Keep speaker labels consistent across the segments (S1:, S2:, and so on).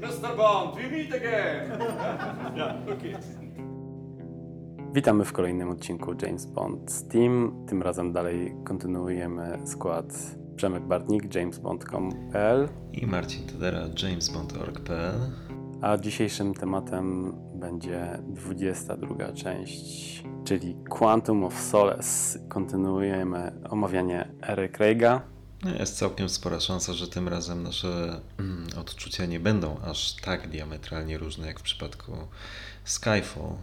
S1: Mr. Bond, we meet again! yeah, okay.
S2: Witamy w kolejnym odcinku James Bond Team. Tym razem dalej kontynuujemy skład Przemek Bartnik, jamesbond.com.pl
S3: I Marcin Todera, jamesbond.org.pl
S2: A dzisiejszym tematem będzie 22 część, czyli Quantum of Solace. Kontynuujemy omawianie ery Craiga.
S3: No jest całkiem spora szansa, że tym razem nasze mm, odczucia nie będą aż tak diametralnie różne jak w przypadku Skyfall.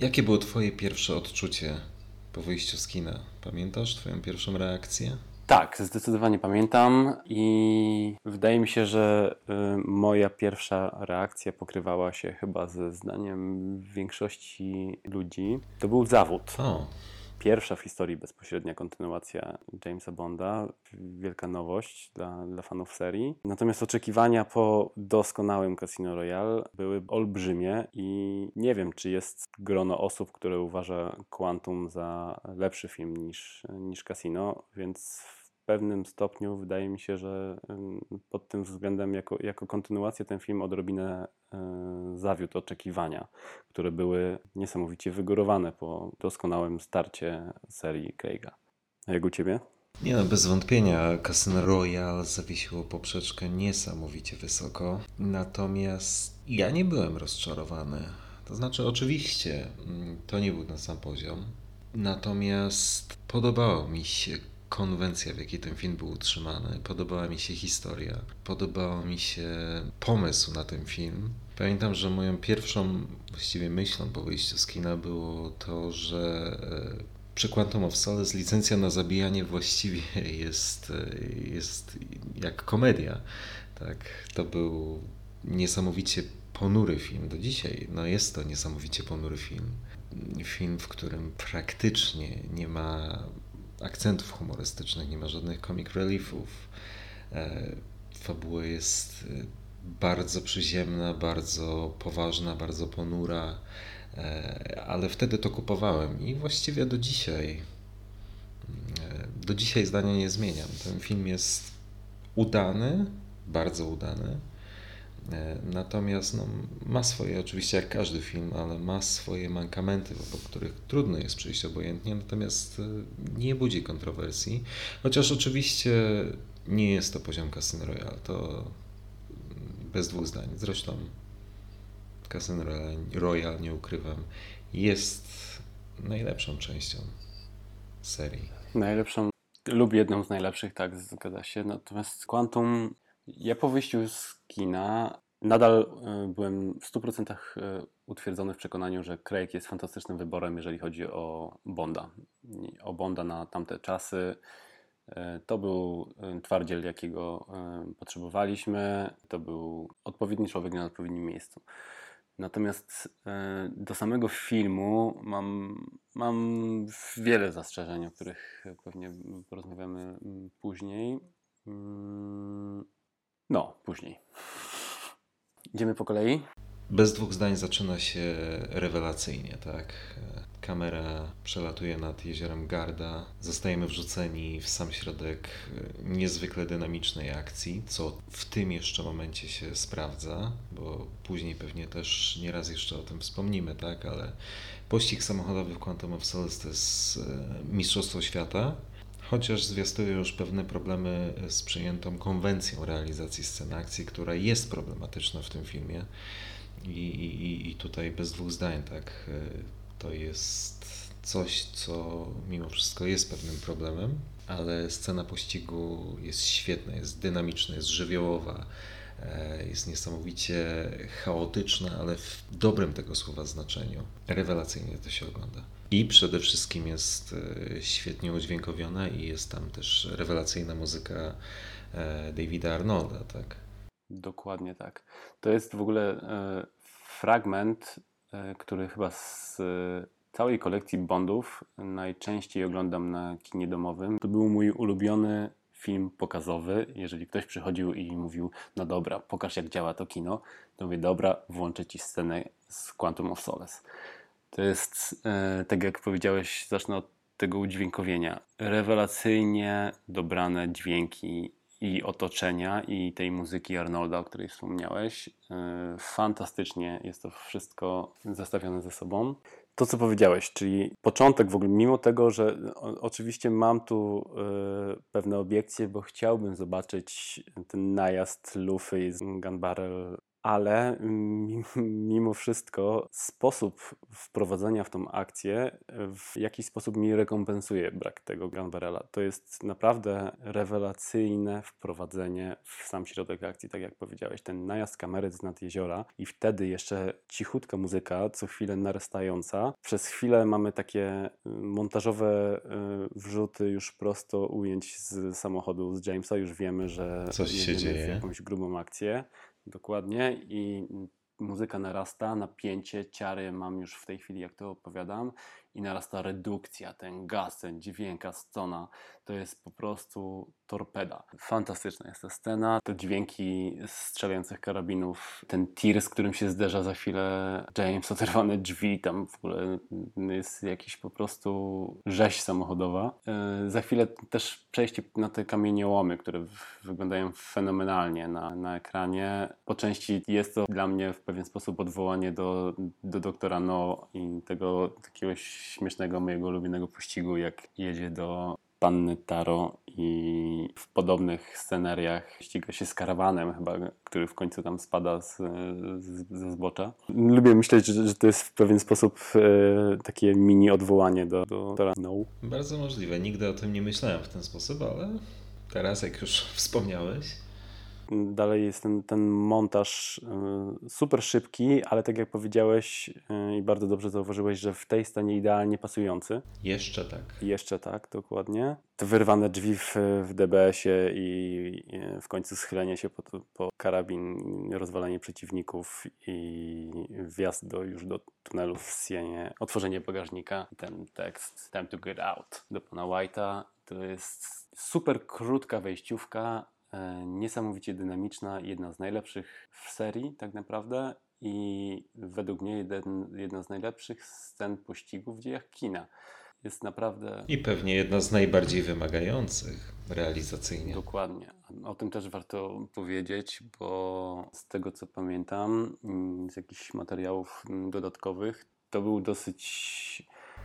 S3: Jakie było Twoje pierwsze odczucie po wyjściu z kina? Pamiętasz Twoją pierwszą reakcję?
S2: Tak, zdecydowanie pamiętam i wydaje mi się, że y, moja pierwsza reakcja pokrywała się chyba ze zdaniem większości ludzi. To był zawód.
S3: O,
S2: Pierwsza w historii bezpośrednia kontynuacja Jamesa Bonda. Wielka nowość dla, dla fanów serii. Natomiast oczekiwania po doskonałym Casino Royale były olbrzymie i nie wiem, czy jest grono osób, które uważa Quantum za lepszy film niż, niż Casino, więc pewnym stopniu wydaje mi się, że pod tym względem jako, jako kontynuację ten film odrobinę y, zawiódł oczekiwania, które były niesamowicie wygórowane po doskonałym starcie serii Craiga. A jak u Ciebie?
S3: nie no, bez wątpienia Casino Royale zawiesiło poprzeczkę niesamowicie wysoko. Natomiast ja nie byłem rozczarowany. To znaczy, oczywiście, mm, to nie był ten sam poziom. Natomiast podobała mi się konwencja, w jakiej ten film był utrzymany. Podobała mi się historia. Podobał mi się pomysł na ten film. Pamiętam, że moją pierwszą właściwie myślą po wyjściu z kina było to, że e, przy Quantum of licencja na zabijanie właściwie jest, e, jest jak komedia. Tak, to był niesamowicie ponury film do dzisiaj. No jest to niesamowicie ponury film. Film, w którym praktycznie nie ma akcentów humorystycznych, nie ma żadnych comic reliefów. E, Fabuła jest e, bardzo przyziemna, bardzo poważna, bardzo ponura, e, ale wtedy to kupowałem i właściwie do dzisiaj, do dzisiaj zdania nie zmieniam. Ten film jest udany, bardzo udany. E, Natomiast no, ma swoje, oczywiście jak każdy film, ale ma swoje mankamenty, obok których trudno jest przejść obojętnie, natomiast e, nie budzi kontrowersji. Chociaż oczywiście nie jest to poziom Casino Royale, to bez dwóch zdań. Zresztą Casino Royale nie ukrywam, jest najlepszą częścią serii.
S2: Najlepszą lub jedną z najlepszych, tak, zgadza się. Natomiast Quantum, ja po wyjściu z kina nadal y, byłem w 100% y, utwierdzony w przekonaniu, że Craig jest fantastycznym wyborem, jeżeli chodzi o Bonda. O Bonda na tamte czasy. Y, To był twardziel, jakiego potrzebowaliśmy. To był odpowiedni człowiek na odpowiednim miejscu. Natomiast e, do samego filmu mam, mam wiele zastrzeżeń, o których pewnie porozmawiamy mm, później. No, później. Idziemy po kolei.
S3: Bez dwóch zdań zaczyna się rewelacyjnie, tak? Kamera przelatuje nad jeziorem Garda, zostajemy wrzuceni w sam środek niezwykle dynamicznej akcji, co w tym jeszcze momencie się sprawdza, bo później pewnie też nieraz jeszcze o tym wspomnimy, tak? Ale pościg samochodowy w Quantum of Solace to jest e, mistrzostwo świata, chociaż zwiastuje już pewne problemy z przyjętą konwencją realizacji sceny akcji, która jest problematyczna w tym filmie. I, i, I tutaj bez dwóch zdań, tak, y, to jest coś, co mimo wszystko jest pewnym problemem, ale scena pościgu jest świetna, jest dynamiczna, jest żywiołowa, e, jest niesamowicie chaotyczna, ale w dobrym tego słowa znaczeniu. Rewelacyjnie to się ogląda. I przede wszystkim jest e, świetnie udźwiękowiona i jest tam też rewelacyjna muzyka e, Davida Arnolda, tak.
S2: Dokładnie tak. To jest w ogóle e, fragment, który chyba z całej kolekcji Bondów najczęściej oglądam na kinie domowym. To był mój ulubiony film pokazowy. Jeżeli ktoś przychodził i mówił, no dobra, pokaż jak działa to kino, to mówię, dobra, włączę ci scenę z Quantum of Solace. To jest, e, tak jak powiedziałeś, zacznę od tego udźwiękowienia. Rewelacyjnie dobrane dźwięki i otoczenia, i tej muzyki Arnolda, o której wspomniałeś. E, fantastycznie jest to wszystko zestawione ze sobą. To, co powiedziałeś, czyli początek w ogóle, mimo tego, że oczywiście mam tu y, pewne obiekcje, bo chciałbym zobaczyć ten najazd Lufy z Gun Barrel ale mimo wszystko sposób wprowadzenia w tą akcję w jakiś sposób mi rekompensuje brak tego Gunbarela. To jest naprawdę rewelacyjne wprowadzenie w sam środek akcji, tak jak powiedziałeś. Ten najazd kamery z nad jeziora i wtedy jeszcze cichutka muzyka, co chwilę narastająca. Przez chwilę mamy takie y, montażowe y, wrzuty już prosto ujęć z samochodu z Jamesa. Już wiemy, że
S3: coś się dzieje.
S2: jakąś grubą akcję. Dokładnie. I muzyka narasta, napięcie, ciary mam już w tej chwili, jak to opowiadam i narasta redukcja, ten gaz, ten dźwięk, scena, to jest po prostu torpeda. Fantastyczna jest ta scena, te dźwięki strzelających karabinów, ten tir, z którym się zderza za chwilę James, oderwane drzwi, tam w ogóle jest jakiś po prostu rzeź samochodowa. Yy, za chwilę też przejście na te kamieniołomy, które wyglądają fenomenalnie na, na ekranie. Po części jest to dla mnie w pewien sposób odwołanie do, do doktora No i tego takiego śmiesznego mojego ulubionego pościgu, jak jedzie do panny Taro i w podobnych scenariach ściga się z karawanem chyba, który w końcu tam spada z, z, ze zbocza. Lubię myśleć, że, że, to jest w pewien sposób e, takie mini odwołanie do, do Tara No.
S3: Bardzo możliwe. Nigdy o tym nie myślałem w ten sposób, ale teraz jak już wspomniałeś,
S2: Dalej jest ten, ten montaż y, super szybki, ale tak jak powiedziałeś y, i bardzo dobrze zauważyłeś, że w tej stanie idealnie pasujący.
S3: Jeszcze tak.
S2: Jeszcze tak, dokładnie. Te wyrwane drzwi w, w DBS-ie i w końcu schylenie się po, po karabin, rozwalanie przeciwników i wjazd do, już do tunelu w Sienie, otworzenie bagażnika, ten tekst Time to get out do pana White'a. To jest super krótka wejściówka, niesamowicie dynamiczna, jedna z najlepszych w serii tak naprawdę i według mnie jeden, jedna z najlepszych scen pościgu w dziejach kina. Jest naprawdę...
S3: I pewnie jedna z najbardziej wymagających realizacyjnie.
S2: Dokładnie. O tym też warto powiedzieć, bo z tego co pamiętam, z jakichś materiałów dodatkowych, to był dosyć...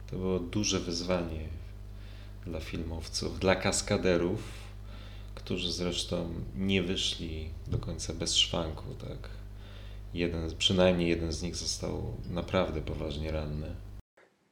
S3: To było duże wyzwanie dla filmowców, dla kaskaderów, którzy zresztą nie wyszli do końca bez szwanku, tak. Jeden, przynajmniej jeden z nich został naprawdę poważnie ranny.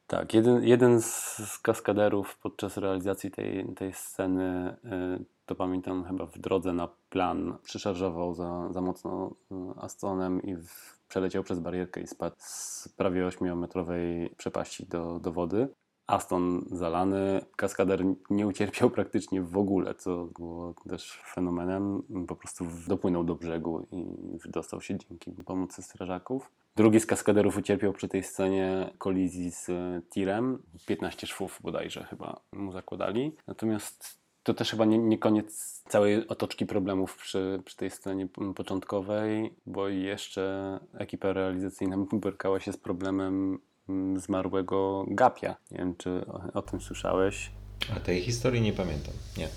S2: Tak, jeden, jeden z, kaskaderów podczas realizacji tej, tej sceny, y, to pamiętam chyba w drodze na plan, przyszarżował za, za mocno y, Astonem i w, przeleciał przez barierkę i spadł z prawie 8-metrowej przepaści do, do wody. Aston zalany, kaskader nie ucierpiał praktycznie w ogóle, co było też fenomenem. Po prostu dopłynął do brzegu i wydostał się dzięki pomocy strażaków. Drugi z kaskaderów ucierpiał przy tej scenie kolizji z tirem. 15 szwów bodajże chyba mu zakładali. Natomiast to też chyba nie, nie, koniec całej otoczki problemów przy, przy tej scenie początkowej, bo jeszcze ekipa realizacyjna borykała się z problemem zmarłego Gapia. Nie wiem, czy o, o tym słyszałeś.
S3: A tej historii nie pamiętam. Nie.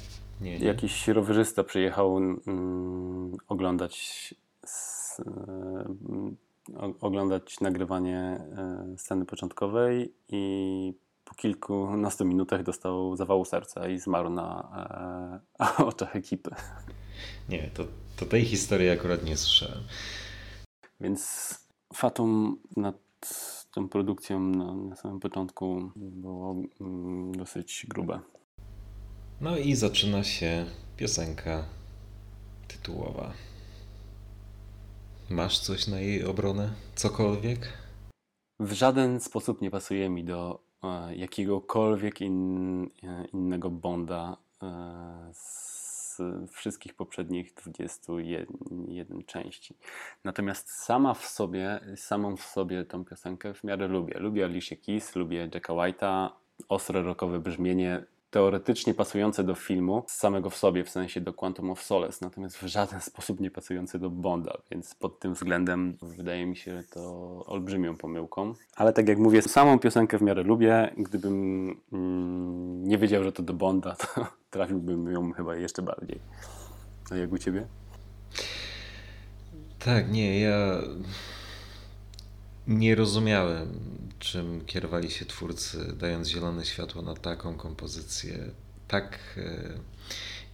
S3: nie, nie.
S2: Jakiś rowerzysta przyjechał mm, oglądać s, y, oglądać nagrywanie y, sceny początkowej i po kilkunastu minutach dostał zawału serca i zmarł na e, oczach ekipy.
S3: Nie, to, to tej historii akurat nie słyszałem.
S2: Więc Fatum na tą produkcją na, na samym początku było mm, dosyć grube.
S3: No i zaczyna się piosenka tytułowa. Masz coś na jej obronę? Cokolwiek?
S2: W żaden sposób nie pasuje mi do e, jakiegokolwiek in, e, innego Bonda e, wszystkich poprzednich 21 części. Natomiast sama w sobie, samą w sobie tą piosenkę w miarę lubię. Lubię Alicia Keys, lubię Jacka White'a, ostre rockowe brzmienie, teoretycznie pasujące do filmu, z samego w sobie, w sensie do Quantum of Solace, natomiast w żaden sposób nie pasujące do Bonda, więc pod tym względem wydaje mi się to olbrzymią pomyłką. Ale tak jak mówię, samą piosenkę w miarę lubię. Gdybym mm, nie wiedział, że to do Bonda, to trafiłbym ją chyba jeszcze bardziej. A jak u Ciebie?
S3: Tak, nie, ja nie rozumiałem, czym kierowali się twórcy, dając zielone światło na taką kompozycję, tak e,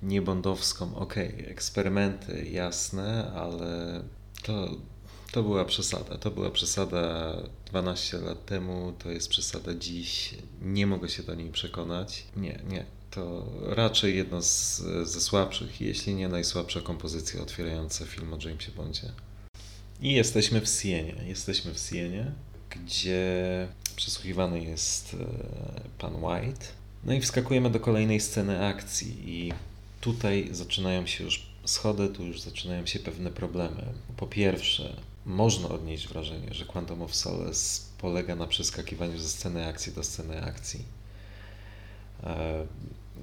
S3: niebondowską. Okej, okay, eksperymenty jasne, ale to, to była przesada. To była przesada 12 lat temu, to jest przesada dziś. Nie mogę się do niej przekonać. Nie, nie. To raczej jedna z, ze słabszych, jeśli nie najsłabsza kompozycja otwierająca film o Jamesie Bondzie. I jesteśmy w Sienie. Jesteśmy w Sienie, gdzie przesłuchiwany jest e, pan White. No i wskakujemy do kolejnej sceny akcji i tutaj zaczynają się już schody, tu już zaczynają się pewne problemy. Po pierwsze, można odnieść wrażenie, że Quantum of Solace polega na przeskakiwaniu ze sceny akcji do sceny akcji. E,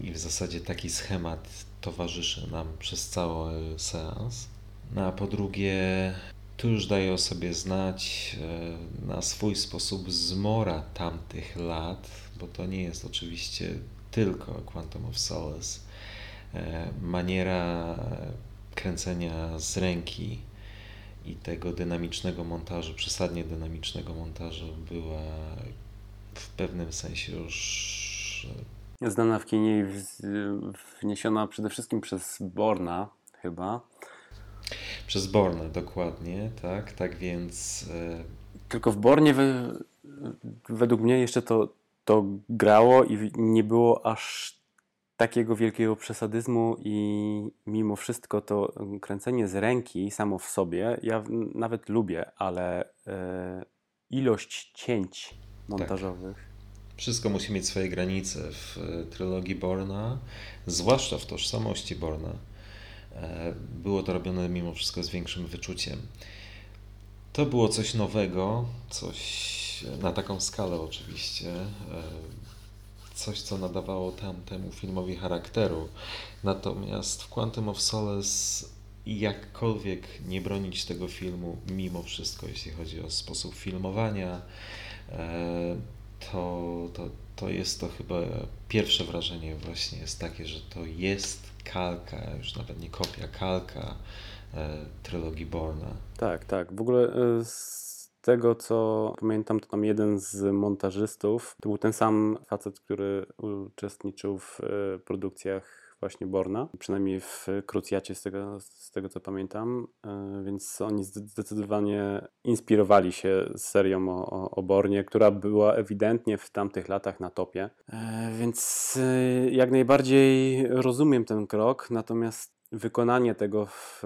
S3: I w zasadzie taki schemat towarzyszy nam przez cały seans. No a po drugie, tu już daje o sobie znać e, na swój sposób zmora tamtych lat, bo to nie jest oczywiście tylko Quantum of Solace. E, maniera kręcenia z ręki i tego dynamiczcznego montażu, przesadnie dynamicznego montażu była w pewnym sensie już
S2: e, znana w kinie i wniesiona przede wszystkim przez Borna chyba.
S3: Przez Borna, dokładnie, tak, tak więc...
S2: E, Tylko w Bornie we, według mnie jeszcze to, to grało i nie było aż takiego wielkiego przesadyzmu i mimo wszystko to kręcenie z ręki samo w sobie, ja nawet lubię, ale e, ilość cięć tak. montażowych. Tak.
S3: Wszystko musi mieć swoje granice w e, trylogii Borna, zwłaszcza w tożsamości Borna. E, było to robione mimo wszystko z większym wyczuciem. To było coś nowego, coś na taką skalę oczywiście coś, co nadawało tamtemu filmowi charakteru. Natomiast w Quantum of Solace jakkolwiek nie bronić tego filmu, mimo wszystko, jeśli chodzi o sposób filmowania, e, to, to, to jest to chyba pierwsze wrażenie właśnie jest takie, że to jest kalka, już nawet nie kopia, kalka e, trylogii Borna.
S2: Tak, tak. W ogóle e, tego, co pamiętam, to tam jeden z montażystów, to był ten sam facet, który uczestniczył w e, produkcjach właśnie Borna, przynajmniej w Krucjacie z tego, z tego co pamiętam, e, więc oni zdecydowanie inspirowali się serią o, o, o Bornie, która była ewidentnie w tamtych latach na topie, e, więc jak najbardziej rozumiem ten krok, natomiast wykonanie tego w,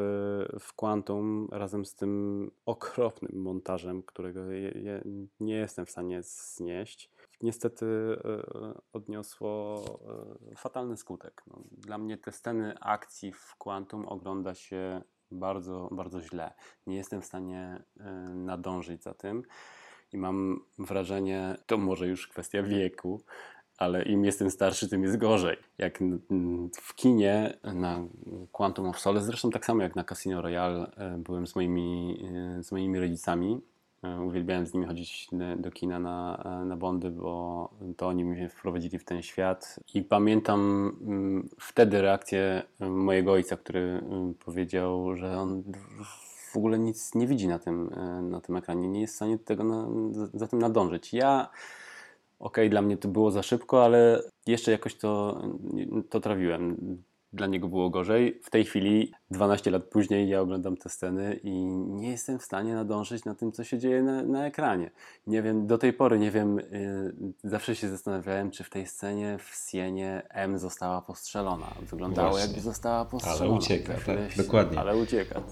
S2: w Quantum razem z tym okropnym montażem, którego je, je, nie jestem w stanie znieść, niestety e, odniosło e, fatalny skutek. No, dla mnie te sceny akcji w Quantum ogląda się bardzo, bardzo źle. Nie jestem w stanie e, nadążyć za tym i mam wrażenie, to może już kwestia wieku, ale im jestem starszy, tym jest gorzej. Jak w kinie na Quantum of Solace, zresztą tak samo jak na Casino Royale, e, byłem z moimi, e, z moimi rodzicami. E, uwielbiałem z nimi chodzić do kina na, na Bondy, bo to oni mnie wprowadzili w ten świat. I pamiętam wtedy reakcję mojego ojca, który powiedział, że on w ogóle nic nie widzi na tym, na tym ekranie, nie jest w stanie tego na, za tym nadążyć. Ja ok, dla mnie to było za szybko, ale jeszcze jakoś to, to trawiłem. Dla niego było gorzej. W tej chwili, 12 lat później, ja oglądam te sceny i nie jestem w stanie nadążyć na tym, co się dzieje na, na ekranie. Nie wiem, do tej pory nie wiem, yy, zawsze się zastanawiałem, czy w tej scenie w Sienie M została postrzelona. Wyglądało, Właśnie. jakby została postrzelona.
S3: Ale ucieka, tak, dokładnie.
S2: Ale ucieka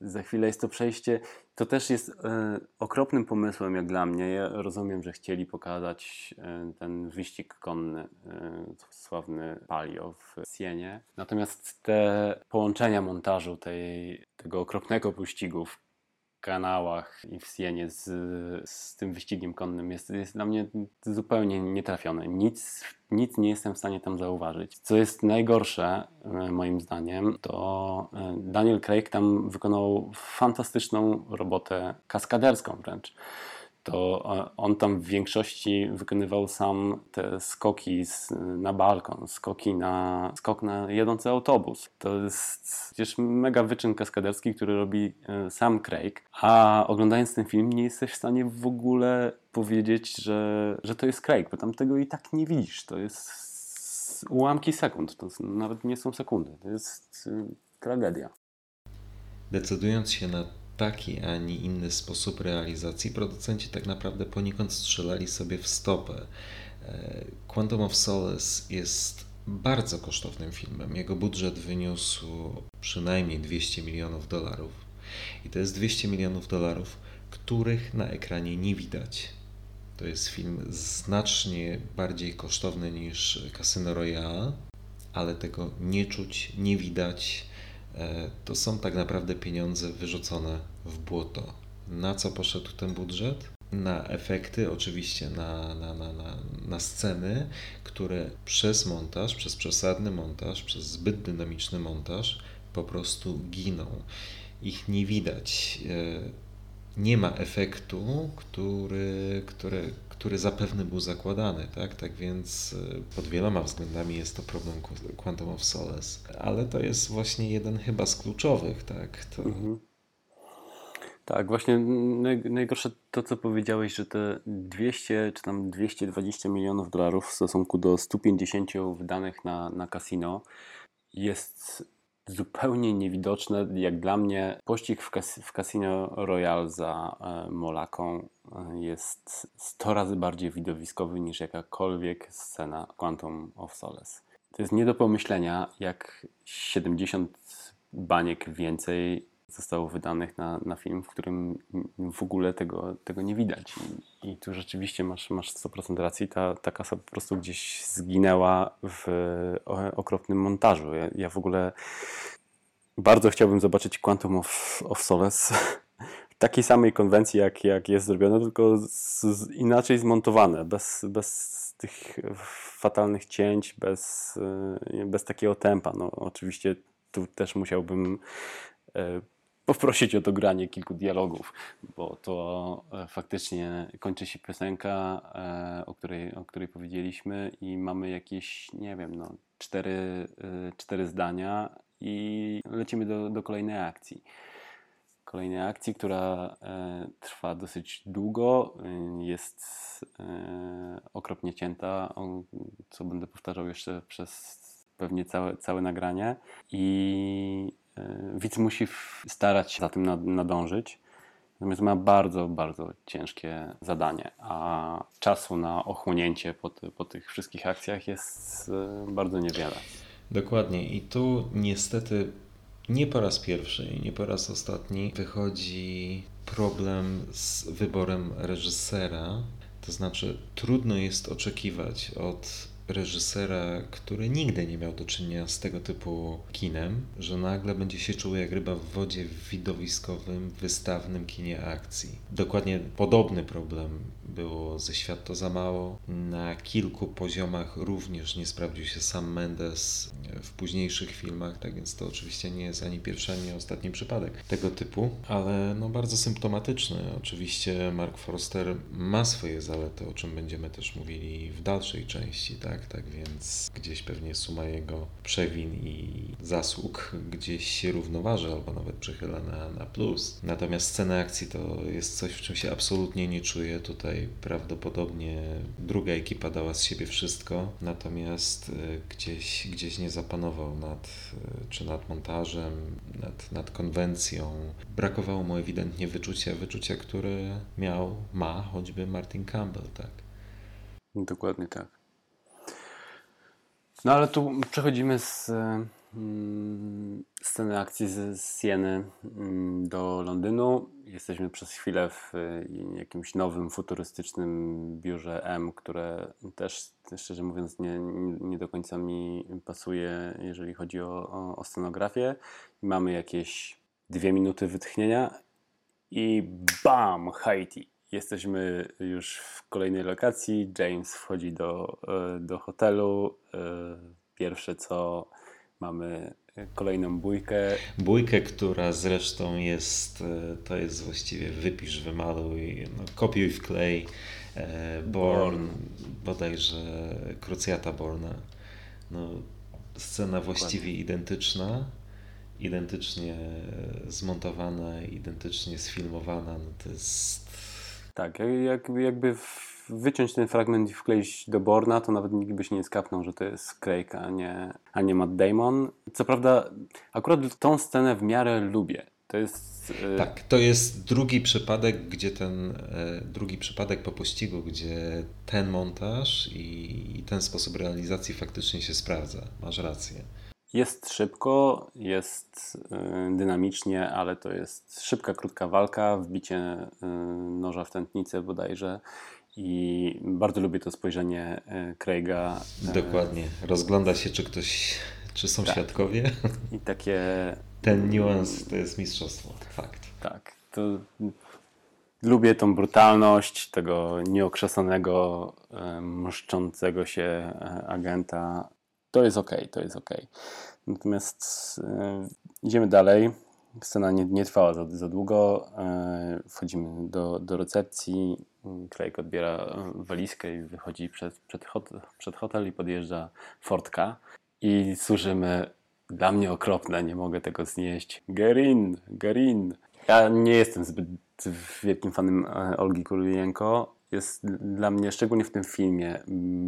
S2: za chwilę jest to przejście. To też jest e, okropnym pomysłem, jak dla mnie. Ja rozumiem, że chcieli pokazać e, ten wyścig konny, e, sławny Palio w Sienie. Natomiast te połączenia montażu tej, tego okropnego pościgu w kanałach i w Sienie z, z tym wyścigiem konnym jest, jest dla mnie zupełnie nietrafione. Nic, nic nie jestem w stanie tam zauważyć. Co jest najgorsze, e, moim zdaniem, to e, Daniel Craig tam wykonał fantastyczną robotę kaskaderską wręcz. To e, on tam w większości wykonywał sam te skoki z, na balkon, skoki na, skok na jedący autobus. To jest przecież mega wyczyn kaskaderski, który robi e, sam Craig, a oglądając ten film nie jesteś w stanie w ogóle powiedzieć, że, że to jest Craig, bo tam tego i tak nie widzisz. To jest ułamki sekund, to nawet nie są sekundy. To jest y, tragedia.
S3: Decydując się na taki, a nie inny sposób realizacji, producenci tak naprawdę poniekąd strzelali sobie w stopę. E, Quantum of Solace jest bardzo kosztownym filmem. Jego budżet wyniósł przynajmniej 200 milionów dolarów. I to jest 200 milionów dolarów, których na ekranie nie widać. To jest film znacznie bardziej kosztowny niż Casino Royale, ale tego nie czuć, nie widać. E, to są tak naprawdę pieniądze wyrzucone w błoto. Na co poszedł ten budżet? Na efekty, oczywiście, na, na, na, na, na sceny, które przez montaż, przez przesadny montaż, przez zbyt dynamiczny montaż po prostu giną. Ich nie widać. E, nie ma efektu, który, który, który zapewne był zakładany, tak? Tak więc e, pod wieloma względami jest to problem Quantum of Solace, ale to jest właśnie jeden chyba z kluczowych, tak? To... Mhm.
S2: Tak, właśnie najgorsze to, co powiedziałeś, że te 200 czy tam 220 milionów dolarów w stosunku do 150 wydanych na, na casino jest zupełnie niewidoczne. Jak dla mnie pościg w, kas w Casino Royale za e, Molaką e, jest 100 razy bardziej widowiskowy niż jakakolwiek scena Quantum of Solace. To jest nie do pomyślenia, jak 70 baniek więcej zostało wydanych na, na film, w którym w ogóle tego, tego nie widać. I, I, tu rzeczywiście masz, masz 100% racji. Ta, ta kasa po prostu gdzieś zginęła w okropnym montażu. Ja, ja w ogóle bardzo chciałbym zobaczyć Quantum of, of Solace w takiej samej konwencji, jak, jak jest zrobione, tylko z, z inaczej zmontowane, bez, bez tych fatalnych cięć, bez, bez takiego tempa. No, oczywiście tu też musiałbym e, poprosić o dogranie kilku dialogów, bo to e, faktycznie kończy się piosenka, e, o której, o której powiedzieliśmy i mamy jakieś, nie wiem, no, cztery, e, cztery zdania i lecimy do, do kolejnej akcji. Kolejnej akcji, która trwa dosyć długo, jest okropnie cięta, co będę powtarzał jeszcze przez pewnie całe, całe nagranie i widz musi starać się za tym nadążyć. Natomiast ma bardzo, bardzo ciężkie zadanie, a czasu na ochłonięcie po, ty, po tych wszystkich akcjach jest e, bardzo niewiele.
S3: Dokładnie. I tu niestety nie po raz pierwszy i nie po raz ostatni wychodzi problem z wyborem reżysera. To znaczy, trudno jest oczekiwać od reżysera, który nigdy nie miał do czynienia z tego typu kinem, że nagle będzie się czuł jak ryba w wodzie w widowiskowym, wystawnym kinie akcji. Dokładnie podobny problem było ze Świat to za mało. Na kilku poziomach również nie sprawdził się sam Mendes w późniejszych filmach, tak więc to oczywiście nie jest ani pierwszy, ani ostatni przypadek tego typu, ale no bardzo symptomatyczny. Oczywiście Mark Forster ma swoje zalety, o czym będziemy też mówili w dalszej części, tak? Tak więc gdzieś pewnie suma jego przewin i zasług gdzieś się równoważy albo nawet przychyla na, na plus. Natomiast scena akcji to jest coś, w czym się absolutnie nie czuję. Tutaj prawdopodobnie druga ekipa dała z siebie wszystko, natomiast y, gdzieś, gdzieś nie zapanował nad, y, czy nad montażem, nad, nad konwencją. Brakowało mu ewidentnie wyczucia, wyczucia, które miał, ma choćby Martin Campbell, tak.
S2: Dokładnie tak. No ale tu przechodzimy z mm, sceny akcji z Sieny mm, do Londynu. Jesteśmy przez chwilę w y, jakimś nowym, futurystycznym biurze M, które też, szczerze mówiąc, nie, nie do końca mi pasuje, jeżeli chodzi o, o, o scenografię. Mamy jakieś dwie minuty wytchnienia i bam! Haiti. Jesteśmy już w kolejnej lokacji. James wchodzi do, e, do hotelu. E, pierwsze co mamy kolejną bójkę.
S3: Bójkę, która zresztą jest, e, to jest właściwie wypisz, wymaluj, no, kopiuj w klej. E, Born, bodajże Krucjata Borna. No, scena właściwie identyczna, identycznie zmontowana, identycznie sfilmowana. No to jest
S2: Tak, jakby, jakby wyciąć ten fragment i wkleić do Borna, to nawet nikt by się nie skapnął, że to jest Craig, a nie, a nie Matt Damon. Co prawda, akurat tą scenę w miarę lubię. To jest.
S3: Yy... Tak, to jest drugi przypadek, gdzie ten e, drugi przypadek po pościgu, gdzie ten montaż i, i ten sposób realizacji faktycznie się sprawdza. Masz rację.
S2: Jest szybko, jest y, dynamicznie, ale to jest szybka, krótka walka, wbicie y, noża w tętnicę bodajże. I bardzo lubię to spojrzenie y, Craiga.
S3: Dokładnie. Rozgląda się, czy ktoś, czy są tak. świadkowie.
S2: I takie.
S3: Ten niuans to jest mistrzostwo. Fakt.
S2: Tak. To lubię tą brutalność tego nieokrzesanego, mszczącego się agenta to jest ok, to jest ok. Natomiast e, idziemy dalej. Scena nie, nie trwała za, za długo. E, wchodzimy do, do recepcji. Craig odbiera walizkę i wychodzi przed, przed, hotel, przed hotel i podjeżdża Fortka. I służymy dla mnie okropne, nie mogę tego znieść. Gerin, Gerin. Ja nie jestem zbyt wielkim fanem e, Olgi Kuryjenko, jest dla mnie, szczególnie w tym filmie,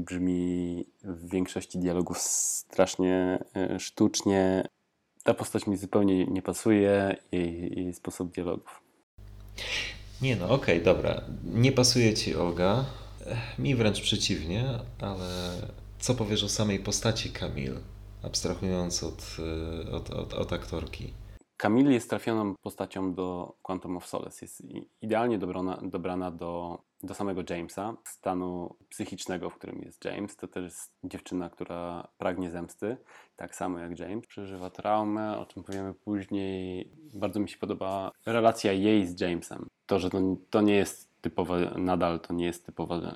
S2: brzmi w większości dialogów strasznie e, sztucznie. Ta postać mi zupełnie nie pasuje, jej, jej sposób dialogów.
S3: Nie no, okej, okay, dobra. Nie pasuje ci Olga. Mi wręcz przeciwnie, ale co powiesz o samej postaci Kamil, abstrahując od, e, od, od, od aktorki?
S2: Kamil jest trafioną postacią do Quantum of Solace. Jest idealnie dobrana, dobrana do, do samego Jamesa, stanu psychicznego, w którym jest James. To też jest dziewczyna, która pragnie zemsty, tak samo jak James. Przeżywa traumę, o czym powiemy później. Bardzo mi się podoba relacja jej z Jamesem. To, że to, to nie jest typowa, nadal to nie jest typowa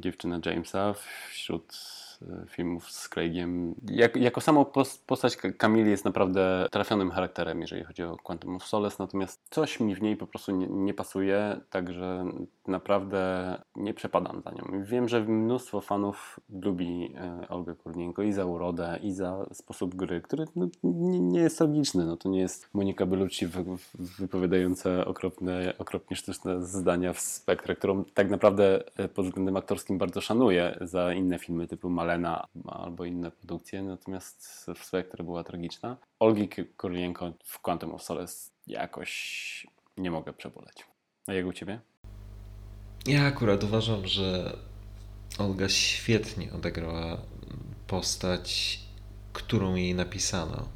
S2: dziewczyna Jamesa wśród filmów z Craigiem. Jak, jako samo postać Camille jest naprawdę trafionym charakterem, jeżeli chodzi o Quantum of Solace, natomiast coś mi w niej po prostu nie, nie pasuje, także naprawdę nie przepadam za nią. Wiem, że mnóstwo fanów lubi e, Olgę Kurnienko i za urodę, i za sposób gry, który no, nie, nie, jest logiczny. No, to nie jest Monika Bellucci wy, wypowiadająca okropne, okropnie sztuczne zdania w spektrze, którą tak naprawdę e, pod względem aktorskim bardzo szanuję za inne filmy typu Mal Albo inne produkcje, natomiast w Spectre była tragiczna. Olgi Korlienko w Quantum of Solace jakoś nie mogę przeboleć. A jak u Ciebie?
S3: Ja akurat uważam, że Olga świetnie odegrała postać, którą jej napisano.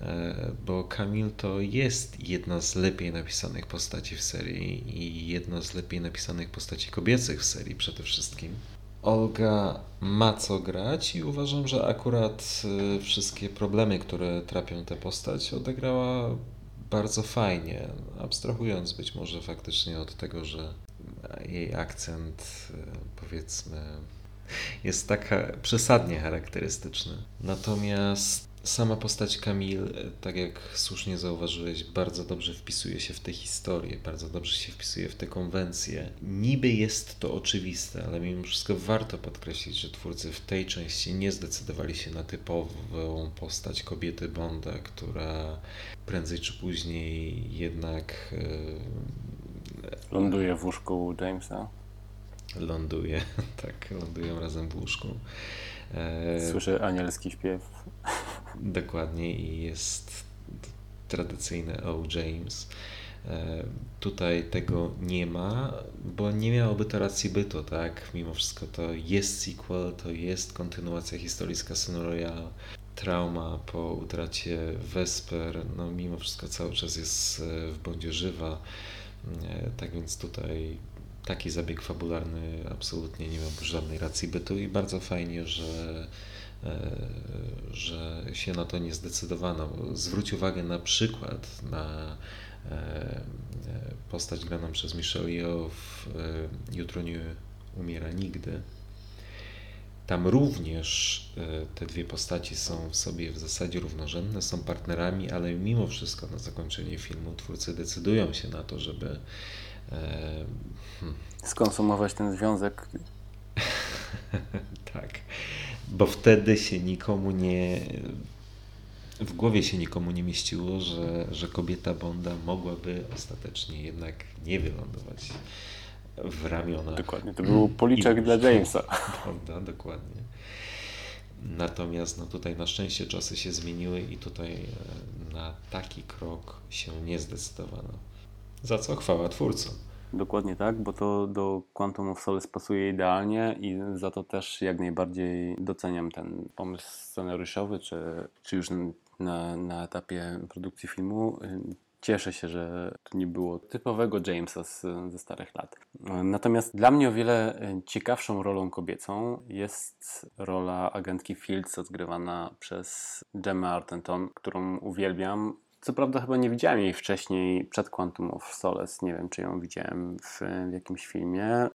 S3: E, bo Kamil to jest jedna z lepiej napisanych postaci w serii i jedna z lepiej napisanych postaci kobiecych w serii przede wszystkim. Olga ma co grać i uważam, że akurat y, wszystkie problemy, które trapią tę postać, odegrała bardzo fajnie, abstrahując być może faktycznie od tego, że jej akcent, y, powiedzmy, jest tak przesadnie charakterystyczny. Natomiast Sama postać Kamil, tak jak słusznie zauważyłeś, bardzo dobrze wpisuje się w tę historię, bardzo dobrze się wpisuje w te konwencje. Niby jest to oczywiste, ale mimo wszystko warto podkreślić, że twórcy w tej części nie zdecydowali się na typową postać kobiety Bonda, która prędzej czy później jednak.
S2: E, ląduje w łóżku Jamesa.
S3: Ląduje, tak, lądują razem w łóżku.
S2: E, Słyszę anielski śpiew.
S3: Dokładnie i jest tradycyjny O. James. E, tutaj tego nie ma, bo nie miałoby to racji bytu, tak? Mimo wszystko to jest sequel, to jest kontynuacja historii z Casino Royale. Trauma po utracie Vesper, no mimo wszystko cały czas jest e, w bądzie żywa. Tak więc tutaj taki zabieg fabularny absolutnie nie miał żadnej racji bytu i bardzo fajnie, że, e, że się na to nie zdecydowano. Zwróć uwagę na przykład na e, postać graną przez Michelle Yeoh w e, Jutro nie umiera nigdy. Tam również e, te dwie postaci są w sobie w zasadzie równorzędne, są partnerami, ale mimo wszystko na zakończenie filmu twórcy decydują się na to, żeby e,
S2: hmm. skonsumować ten związek.
S3: tak, bo wtedy się nikomu nie w głowie się nikomu nie mieściło, że, że kobieta Bonda mogłaby ostatecznie jednak nie wylądować w ramionach.
S2: Dokładnie, to był policzek dla Jamesa.
S3: Bonda, dokładnie. Natomiast no tutaj na szczęście czasy się zmieniły i tutaj e, na taki krok się nie zdecydowano. Za co chwała twórcom.
S2: Dokładnie tak, bo to do Quantum of Solace pasuje idealnie i za to też jak najbardziej doceniam ten pomysł scenariuszowy, czy, czy już na, na etapie produkcji filmu. Cieszę się, że to nie było typowego Jamesa z, ze starych lat. Natomiast dla mnie o wiele ciekawszą rolą kobiecą jest rola agentki Fields, odgrywana przez Gemma Artenton, którą uwielbiam. Co prawda chyba nie widziałem jej wcześniej przed Quantum of Solace. Nie wiem, czy ją widziałem w, w jakimś filmie.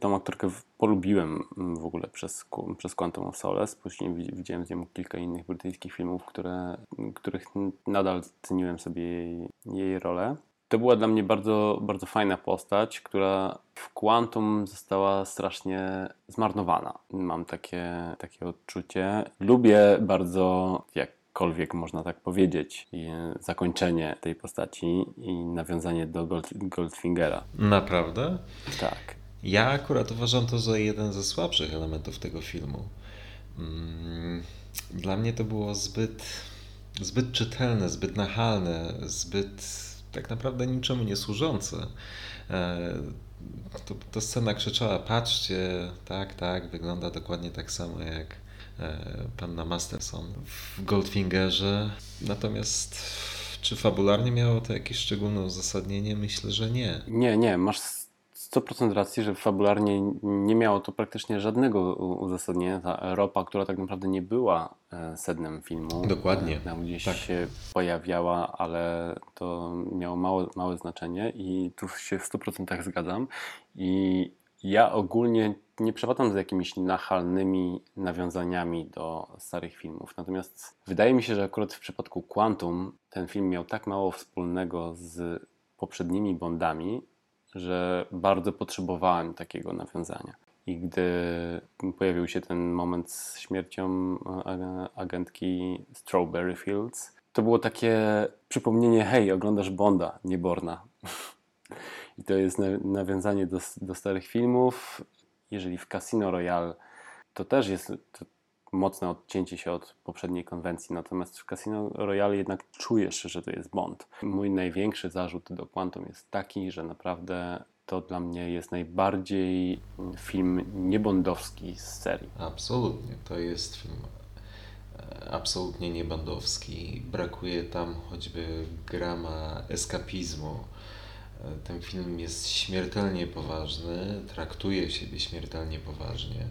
S2: Tą aktorkę polubiłem w ogóle przez, przez Quantum of Solace. Później widziałem z nią kilka innych brytyjskich filmów, które, których nadal ceniłem sobie jej, jej rolę. To była dla mnie bardzo, bardzo fajna postać, która w Quantum została strasznie zmarnowana. Mam takie, takie odczucie. Lubię bardzo, jakkolwiek można tak powiedzieć, zakończenie tej postaci i nawiązanie do Gold, Goldfingera.
S3: Naprawdę?
S2: Tak.
S3: Ja akurat uważam to za jeden ze słabszych elementów tego filmu. Mm, dla mnie to było zbyt, zbyt czytelne, zbyt nachalne, zbyt tak naprawdę niczemu nie służące. E, to, to scena krzyczała, patrzcie, tak, tak, wygląda dokładnie tak samo jak e, panna Masterson w Goldfingerze. Natomiast czy fabularnie miało to jakieś szczególne uzasadnienie? Myślę, że nie.
S2: Nie, nie, masz 100% racji, że fabularnie nie miało to praktycznie żadnego uzasadnienia. Ta ropa, która tak naprawdę nie była e, sednem filmu.
S3: Dokładnie.
S2: Tam gdzieś tak. się pojawiała, ale to miało małe, małe znaczenie i tu się w 100% zgadzam. I ja ogólnie nie przepadam z jakimiś nachalnymi nawiązaniami do starych filmów. Natomiast wydaje mi się, że akurat w przypadku Quantum ten film miał tak mało wspólnego z poprzednimi Bondami, że bardzo potrzebowałem takiego nawiązania. I gdy pojawił się ten moment z śmiercią e, agentki Strawberry Fields, to było takie przypomnienie: hej, oglądasz Bonda, nie Borna. I to jest nawiązanie do, do starych filmów. Jeżeli w Casino Royale to też jest to mocne odcięcie się od poprzedniej konwencji, natomiast w Casino Royale jednak czujesz, że to jest Bond. Mój największy zarzut do Quantum jest taki, że naprawdę to dla mnie jest najbardziej film niebondowski z serii.
S3: Absolutnie, to jest film e, absolutnie niebondowski. Brakuje tam choćby grama eskapizmu. E, ten film jest śmiertelnie poważny, traktuje siebie śmiertelnie poważnie.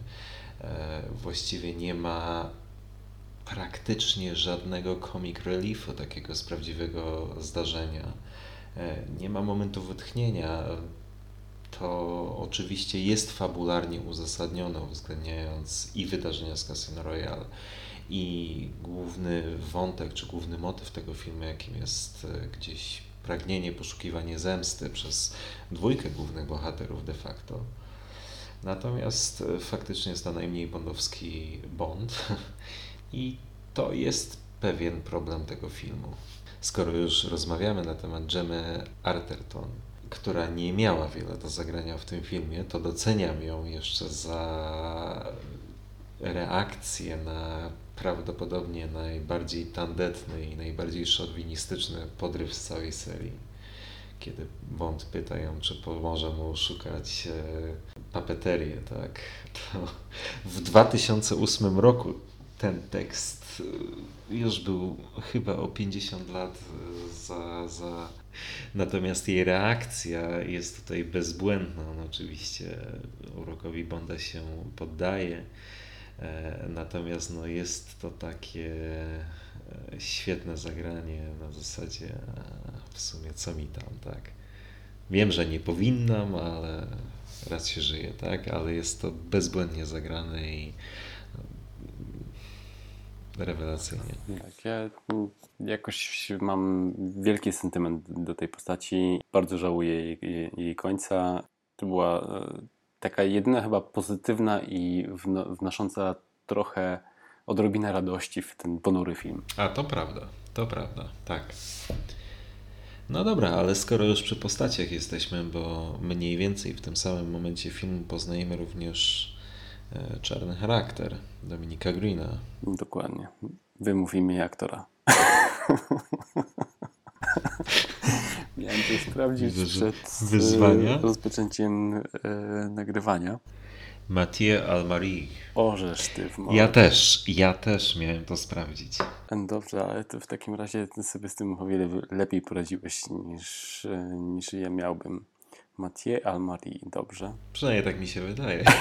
S3: E, właściwie nie ma praktycznie żadnego comic reliefu takiego z prawdziwego zdarzenia. E, nie ma momentu wytchnienia. To oczywiście jest fabularnie uzasadnione, uwzględniając i wydarzenia z Casino Royale, i główny wątek, czy główny motyw tego filmu, jakim jest e, gdzieś pragnienie, poszukiwanie zemsty przez dwójkę głównych bohaterów de facto. Natomiast e, faktycznie jest najmniej bondowski Bond i to jest pewien problem tego filmu. Skoro już rozmawiamy na temat Gemmy Arterton, która nie miała wiele do zagrania w tym filmie, to doceniam ją jeszcze za reakcję na prawdopodobnie najbardziej tandetny i najbardziej szowinistyczny podryw z całej serii kiedy Bond pyta ją, czy pomoże mu szukać e, papeterię, tak, to w 2008 roku ten tekst e, już był chyba o 50 lat e, za, za... Natomiast jej reakcja jest tutaj bezbłędna. On oczywiście urokowi Bonda się poddaje, natomiast no jest to takie świetne zagranie na zasadzie w sumie co mi tam, tak. Wiem, że nie powinnam, ale raz się żyje, tak, ale jest to bezbłędnie zagrane i Rewelacyjnie.
S2: Tak, ja mm, jakoś mam wielki sentyment do tej postaci. Bardzo żałuję jej, jej, jej końca. To była e, taka jedyna chyba pozytywna i wno, wnosząca trochę odrobinę radości w ten ponury film.
S3: A to prawda, to prawda, tak. No dobra, ale skoro już przy postaciach jesteśmy, bo mniej więcej w tym samym momencie filmu poznajemy również e, czarny charakter Dominika Greena.
S2: Dokładnie. Wymów imię aktora. Miałem to sprawdzić
S3: że
S2: przed
S3: wyzwania.
S2: e, rozpoczęciem e, nagrywania.
S3: Mathieu Almari.
S2: Orzesz ty w
S3: Ja też, ja też miałem to sprawdzić.
S2: Dobrze, ale to w takim razie ty sobie z tym o wiele lepiej poradziłeś niż, niż ja miałbym. Mathieu Almari, dobrze.
S3: Przynajmniej tak mi się wydaje.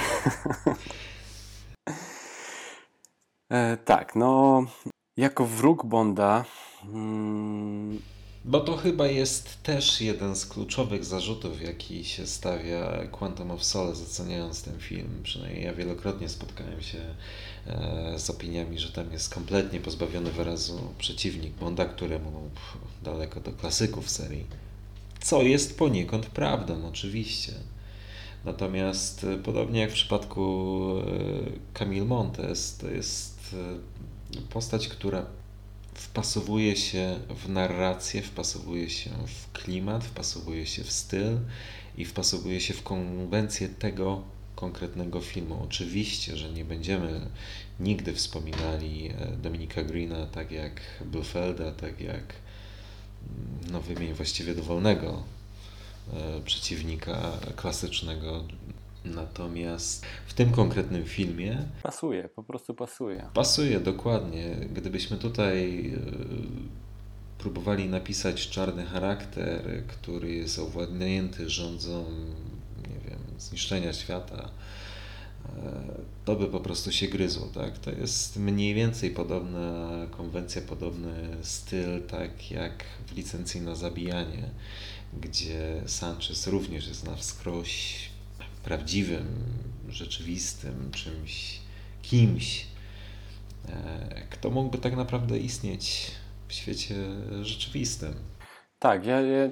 S2: E, tak, no jako wróg Bonda mm,
S3: Bo to chyba jest też jeden z kluczowych zarzutów, jaki się stawia Quantum of Solace, oceniając ten film. Przynajmniej ja wielokrotnie spotkałem się e, z opiniami, że tam jest kompletnie pozbawiony wyrazu przeciwnik Bonda, któremu no, daleko do klasyków serii. Co jest poniekąd prawdą, oczywiście. Natomiast e, podobnie jak w przypadku e, Camille Montes, to jest postać, która wpasowuje się w narrację, wpasowuje się w klimat, wpasowuje się w styl i wpasowuje się w konwencję tego konkretnego filmu. Oczywiście, że nie będziemy nigdy wspominali e, Dominika Greena tak jak Bluefelda, tak jak mm, no wymień właściwie dowolnego e, przeciwnika klasycznego. Natomiast w tym konkretnym filmie
S2: pasuje, po prostu pasuje.
S3: Pasuje dokładnie. Gdybyśmy tutaj e, próbowali napisać czarny charakter, który jest owładnięty rządzą, nie wiem, zniszczenia świata, e, to by po prostu się gryzło, tak? To jest mniej więcej podobna konwencja, podobny styl, tak jak w licencji na zabijanie, gdzie Sanchez również jest na wskroś prawdziwym, rzeczywistym, czymś, kimś, e, kto mógłby tak naprawdę istnieć w świecie rzeczywistym.
S2: Tak, ja, ja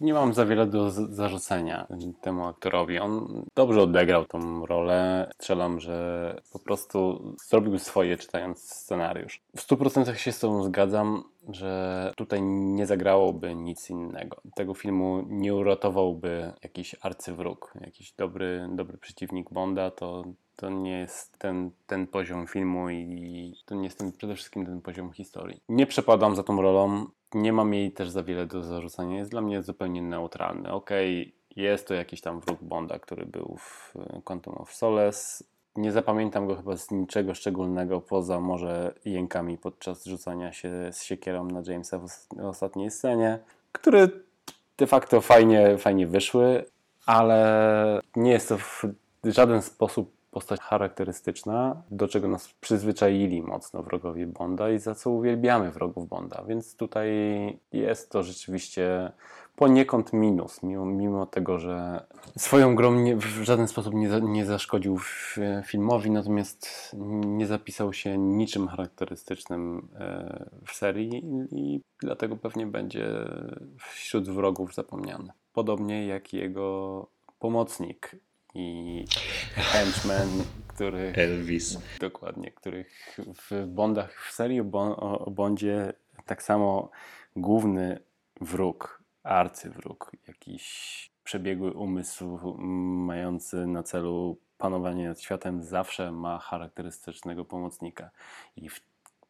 S2: nie mam za wiele do zarzucenia temu aktorowi. On dobrze odegrał tą rolę. Strzelam, że po prostu zrobił swoje czytając scenariusz. W 100% się z Tobą zgadzam, że tutaj nie zagrałoby nic innego. Tego filmu nie uratowałby jakiś arcywróg, jakiś dobry, dobry przeciwnik Bonda. To, to nie jest ten, ten poziom filmu i to nie jest ten, przede wszystkim ten poziom historii. Nie przepadam za tą rolą. Nie mam jej też za wiele do zarzucenia. Jest dla mnie zupełnie neutralny. Okej, jest to jakiś tam wróg Bonda, który był w e, Quantum of Solace. Nie zapamiętam go chyba z niczego szczególnego, poza może jękami podczas rzucania się z siekierą na Jamesa w os- ostatniej scenie, które de facto fajnie, fajnie wyszły, ale nie jest to w żaden sposób postać charakterystyczna, do czego nas przyzwyczaili mocno wrogowie Bonda i za co uwielbiamy wrogów Bonda. Więc tutaj jest to rzeczywiście poniekąd minus, mimo, mimo tego, że swoją grą nie, w żaden sposób nie, nie zaszkodził filmowi, natomiast nie zapisał się niczym charakterystycznym e, w serii i dlatego pewnie będzie wśród wrogów zapomniany. Podobnie jak jego pomocnik i henchman, który
S3: Elvis.
S2: Dokładnie, których w Bondach, w serii o, Bon- o o Bondzie tak samo główny wróg, arcywróg, jakiś przebiegły umysł mający na celu panowanie nad światem zawsze ma charakterystycznego pomocnika. I w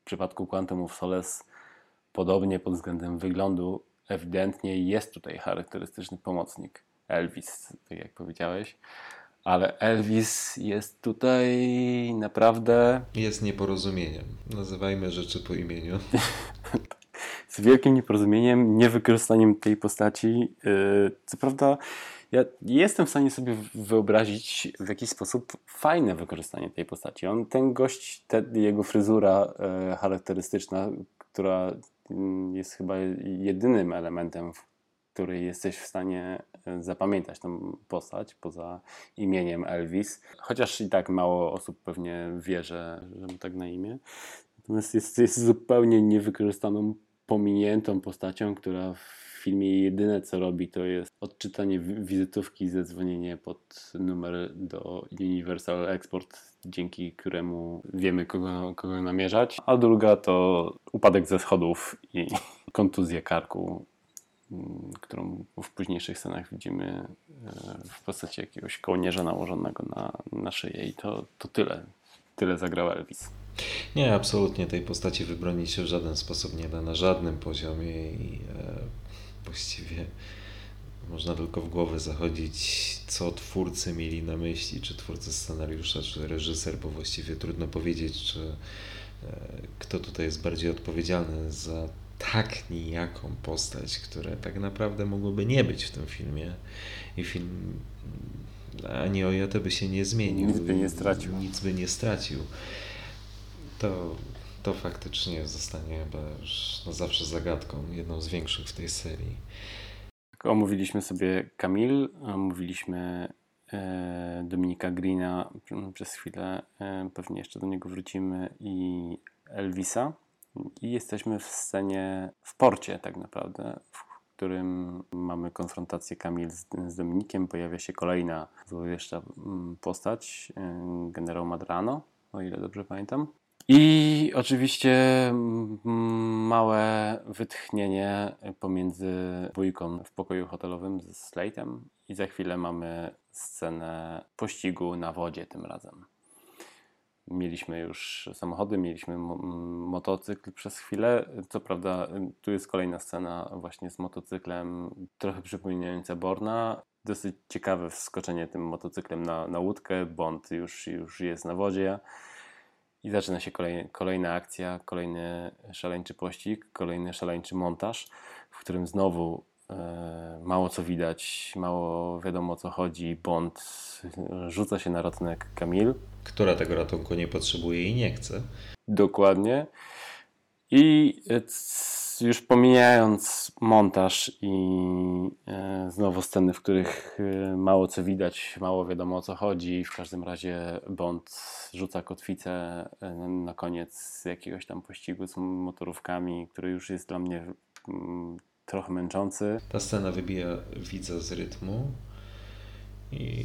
S2: przypadku Quantum of Solace podobnie pod względem wyglądu ewidentnie jest tutaj charakterystyczny pomocnik. Elvis, tak jak powiedziałeś. Ale Elvis jest tutaj naprawdę
S3: Jest nieporozumieniem. Nazywajmy rzeczy po imieniu.
S2: z wielkim nieporozumieniem, niewykorzystaniem tej postaci. Yy, Co prawda, ja jestem w stanie sobie wyobrazić w jakiś sposób fajne wykorzystanie tej postaci. On, ten gość, jego fryzura e, charakterystyczna, która mm, jest chyba jedynym elementem, w który jesteś w stanie e, zapamiętać tą postać poza imieniem Elvis. Chociaż i tak mało osób pewnie wie, że, że ma tak na imię. Natomiast jest, jest zupełnie niewykorzystaną, pominiętą postacią, która w filmie jedyne co robi to jest odczytanie wi- wizytówki i zadzwonienie pod numer do Universal Export, dzięki któremu wiemy kogo, kogo namierzać. A druga to upadek ze schodów i kontuzja karku, którą w późniejszych scenach widzimy e, w postaci jakiegoś kołnierza nałożonego na, na szyję i to, to tyle. Tyle zagrał Elvis.
S3: Nie, absolutnie tej postaci wybronić się w żaden sposób nie da, na żadnym poziomie i e, właściwie można tylko w głowę zachodzić, co twórcy mieli na myśli, czy twórcy scenariusza, czy reżyser, bo właściwie trudno powiedzieć, czy e, kto tutaj jest bardziej odpowiedzialny za tak nijaką postać, która tak naprawdę mogłoby nie być w tym filmie i film ani o jotę by się nie zmienił.
S2: Nic by nie stracił.
S3: Nic by nie stracił. To, to faktycznie zostanie chyba już na zawsze zagadką, jedną z większych w tej serii.
S2: Tak, Omówiliśmy sobie Kamil, omówiliśmy e, Dominika Greena przez chwilę, e, pewnie jeszcze do niego wrócimy i Elvisa. I jesteśmy w scenie w porcie tak naprawdę, w którym mamy konfrontację Kamil z, z Dominikiem. Pojawia się kolejna złowieszcza m, postać, e, generał Madrano, o ile dobrze pamiętam. I oczywiście mm, małe wytchnienie pomiędzy dwójką w pokoju hotelowym ze Slate'em i za chwilę mamy scenę pościgu na wodzie tym razem. Mieliśmy już samochody, mieliśmy motocykl przez chwilę. Co prawda, tu jest kolejna scena właśnie z motocyklem, trochę przypominająca Borna. Dosyć ciekawe wskoczenie tym motocyklem na, na łódkę. Bond już, już jest na wodzie. I zaczyna się kolej, kolejna akcja, kolejny szaleńczy pościg, kolejny szaleńczy montaż, w którym znowu mało co widać, mało wiadomo o co chodzi. Bond e, rzuca się na ratunek Kamil.
S3: Która tego ratunku nie potrzebuje i nie chce.
S2: Dokładnie. I e, już pomijając montaż i e, znowu sceny, w których e, mało co widać, mało wiadomo o co chodzi, w każdym razie Bond rzuca kotwicę e, na koniec jakiegoś tam pościgu z motorówkami, który już jest dla mnie mm, trochę męczący.
S3: Ta scena wybija widza z rytmu i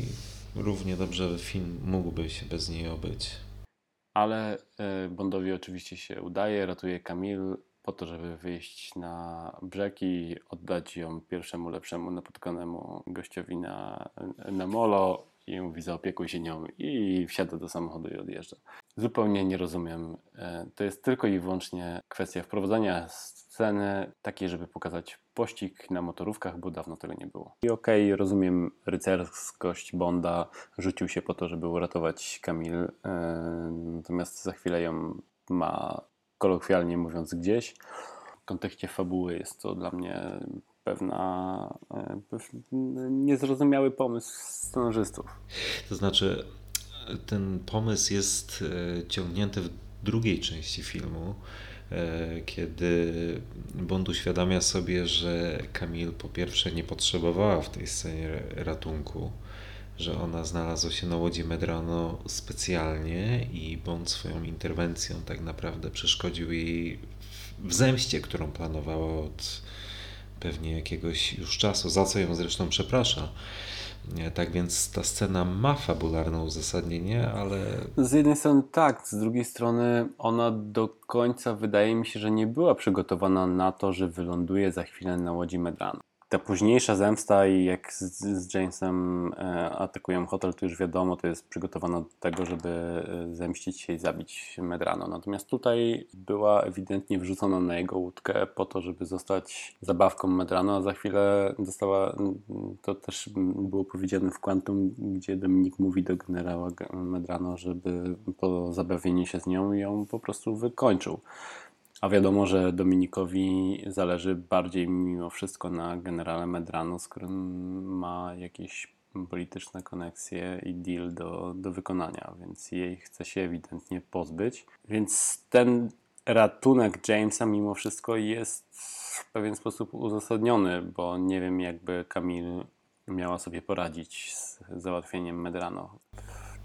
S3: równie dobrze film mógłby się bez niej obyć.
S2: Ale e, Bondowi oczywiście się udaje, ratuje Kamil po to, żeby wyjść na brzeg i oddać ją pierwszemu lepszemu napotkanemu gościowi na, na molo i mówi zaopiekuj się nią i wsiada do samochodu i odjeżdża. Zupełnie nie rozumiem. E, To jest tylko i wyłącznie kwestia wprowadzania sceny takiej, żeby pokazać pościg na motorówkach, bo dawno tego nie było. I okej, rozumiem rycerskość Bonda, rzucił się po to, żeby uratować Kamil, e, natomiast za chwilę ją ma, kolokwialnie mówiąc, gdzieś. W kontekście fabuły jest to dla mnie pewna, pew, niezrozumiały pomysł scenarzystów.
S3: To znaczy, ten pomysł jest e, ciągnięty w drugiej części filmu, kiedy Bond uświadamia sobie, że Kamil po pierwsze nie potrzebowała w tej scenie ratunku, że ona znalazła się na łodzi Medrano specjalnie i Bond swoją interwencją tak naprawdę przeszkodził jej w zemście, którą planowała od pewnie jakiegoś już czasu, za co ją zresztą przeprasza. Nie, Tak więc ta scena ma fabularne uzasadnienie, ale
S2: Z jednej strony tak, z drugiej strony ona do końca wydaje mi się, że nie była przygotowana na to, że wyląduje za chwilę na łodzi Medrano. Ta późniejsza zemsta i jak z, z Jamesem e, atakują hotel, to już wiadomo, to jest przygotowana do tego, żeby e, zemścić się i zabić Medrano. Natomiast tutaj była ewidentnie wrzucona na jego łódkę po to, żeby zostać zabawką Medrano, a za chwilę dostała, to też było powiedziane w Quantum, gdzie Dominik mówi do generała Medrano, żeby po zabawieniu się z nią ją po prostu wykończył. A wiadomo, że Dominikowi zależy bardziej mimo wszystko na generale Medrano, z którym ma jakieś polityczne koneksje i deal do, do wykonania, więc jej chce się ewidentnie pozbyć. Więc ten ratunek Jamesa mimo wszystko jest w pewien sposób uzasadniony, bo nie wiem jakby Kamil miała sobie poradzić z załatwieniem Medrano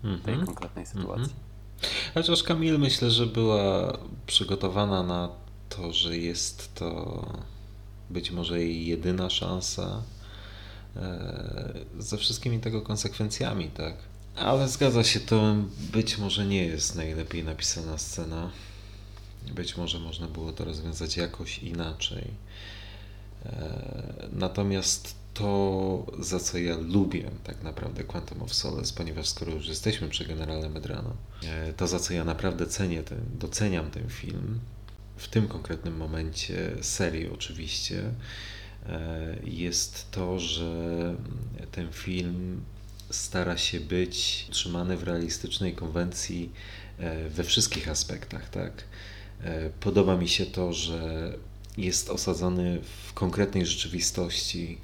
S2: w tej
S3: Mhm.
S2: konkretnej sytuacji.
S3: Chociaż Kamil myślę, że była przygotowana na to, że jest to być może jej jedyna szansa e, ze wszystkimi tego konsekwencjami, tak? Ale zgadza się, to być może nie jest najlepiej napisana scena. Być może można było to rozwiązać jakoś inaczej. E, natomiast to, za co ja lubię tak naprawdę Quantum of Solace, ponieważ skoro już jesteśmy przy generale Medrano, e, to za co ja naprawdę cenię ten, doceniam ten film, w tym konkretnym momencie serii oczywiście, e, jest to, że ten film stara się być trzymany w realistycznej konwencji we wszystkich aspektach, tak? Podoba mi się to, że jest osadzony w konkretnej rzeczywistości,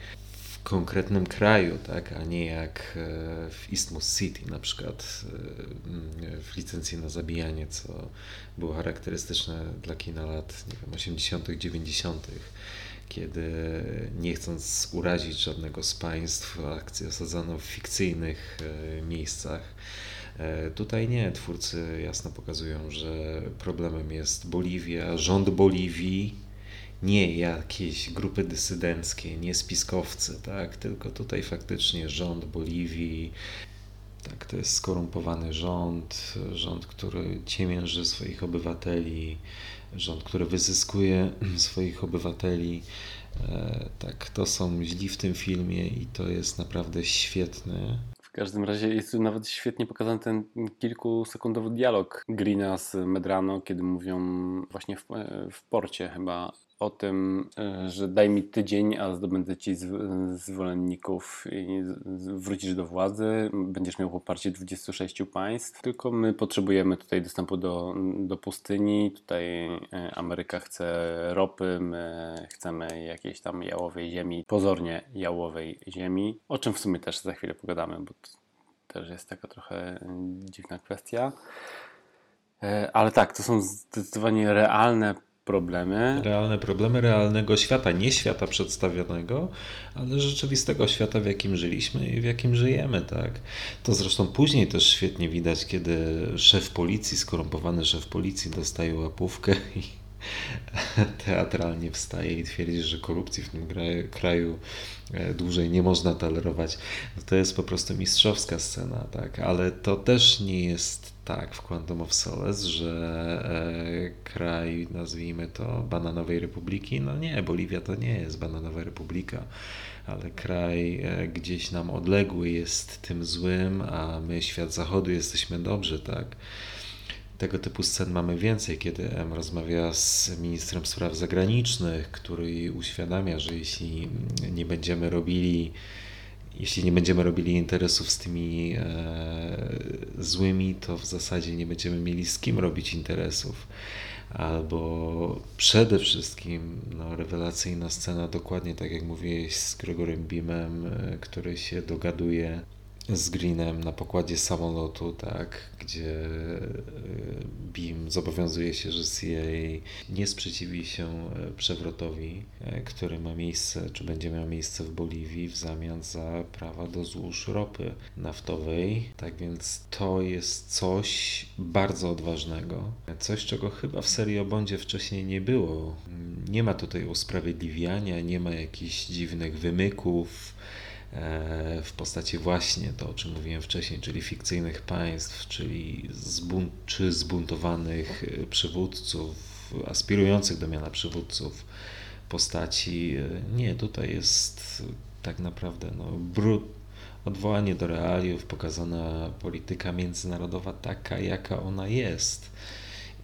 S3: konkretnym kraju, tak, a nie jak e, w Isthmus City na przykład e, w licencji na zabijanie, co było charakterystyczne dla kina lat nie wiem, 80., 90., kiedy nie chcąc urazić żadnego z państw, akcje osadzono w fikcyjnych e, miejscach. Tutaj nie, twórcy jasno pokazują, że problemem jest Boliwia, rząd Boliwii, nie jakieś grupy dysydenckie, nie spiskowcy, tak? tylko tutaj faktycznie rząd Boliwii, tak, to jest skorumpowany rząd, rząd, który ciemięży swoich obywateli, rząd, który wyzyskuje swoich obywateli. E, tak, to są źli w tym filmie i to jest naprawdę świetne.
S2: W każdym razie jest nawet świetnie pokazany ten kilkusekundowy dialog Greena z Medrano, kiedy mówią właśnie w, w porcie chyba o tym, e, że daj mi tydzień, a zdobędę ci zwolenników i wrócisz do władzy, będziesz miał poparcie 26 państw, tylko my potrzebujemy tutaj dostępu do, do pustyni, tutaj e, Ameryka chce ropy, my chcemy jakiejś tam jałowej ziemi, pozornie jałowej ziemi, o czym w sumie też za chwilę pogadamy, bo to też jest taka trochę dziwna kwestia. E, ale tak, to są zdecydowanie realne problemy.
S3: Realne problemy realnego świata, nie świata przedstawionego, ale rzeczywistego świata, w jakim żyliśmy i w jakim żyjemy, tak? To zresztą później też świetnie widać, kiedy szef policji, skorumpowany szef policji dostaje łapówkę i teatralnie wstaje i twierdzi, że korupcji w tym kraju e, dłużej nie można tolerować. No to jest po prostu mistrzowska scena, tak? Ale to też nie jest tak w Quantum of Solace, że e, kraj, nazwijmy to, bananowej republiki, no nie, Boliwia to nie jest bananowa republika, ale kraj e, gdzieś nam odległy jest tym złym, a my, świat zachodu, jesteśmy dobrzy, tak? Tego typu scen mamy więcej, kiedy M rozmawia z ministrem spraw zagranicznych, który uświadamia, że jeśli nie będziemy robili jeśli nie będziemy robili interesów z tymi e, złymi, to w zasadzie nie będziemy mieli z kim robić interesów. Albo przede wszystkim no, rewelacyjna scena, dokładnie tak jak mówiłeś z Gregorem Beamem, e, który się dogaduje z Greenem na pokładzie samolotu, tak, gdzie e, BIM zobowiązuje się, że CIA nie sprzeciwi się e, przewrotowi, e, który ma miejsce, czy będzie miał miejsce w Boliwii w zamian za prawa do złóż ropy naftowej. Tak więc to jest coś bardzo odważnego. Coś, czego chyba w serii o Bondzie wcześniej nie było. Nie ma tutaj usprawiedliwiania, nie ma jakichś dziwnych wymyków w postaci właśnie to, o czym mówiłem wcześniej, czyli fikcyjnych państw, czyli czy zbuntowanych e, przywódców, aspirujących do miana przywódców postaci. E, nie, tutaj jest tak naprawdę no, brud, odwołanie do realiów, pokazana polityka międzynarodowa taka, jaka ona jest.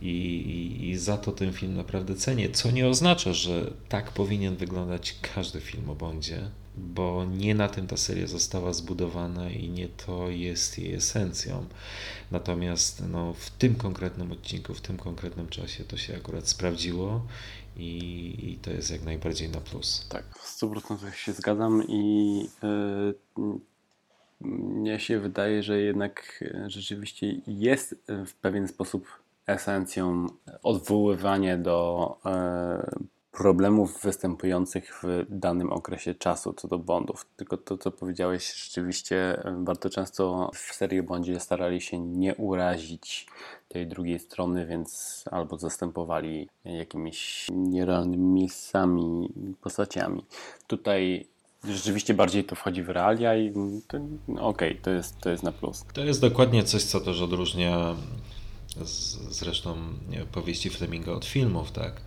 S3: I, i, I, za to ten film naprawdę cenię, co nie oznacza, że tak powinien wyglądać każdy film o Bondzie bo nie na tym ta seria została zbudowana i nie to jest jej esencją. Natomiast no, w tym konkretnym odcinku, w tym konkretnym czasie to się akurat sprawdziło i, i to jest jak najbardziej na plus.
S2: Tak, w 100% się zgadzam i yy, mnie się wydaje, że jednak rzeczywiście jest w pewien sposób esencją odwoływanie do yy, problemów występujących w danym okresie czasu co do Bondów. Tylko to, co powiedziałeś, rzeczywiście bardzo często w serii Bondzie starali się nie urazić tej drugiej strony, więc albo zastępowali jakimiś nierealnymi miejscami, postaciami. Tutaj rzeczywiście bardziej to wchodzi w realia i no okej, okay, to, jest, to jest na plus.
S3: To jest dokładnie coś, co też odróżnia z, zresztą powieści Fleminga od filmów, tak?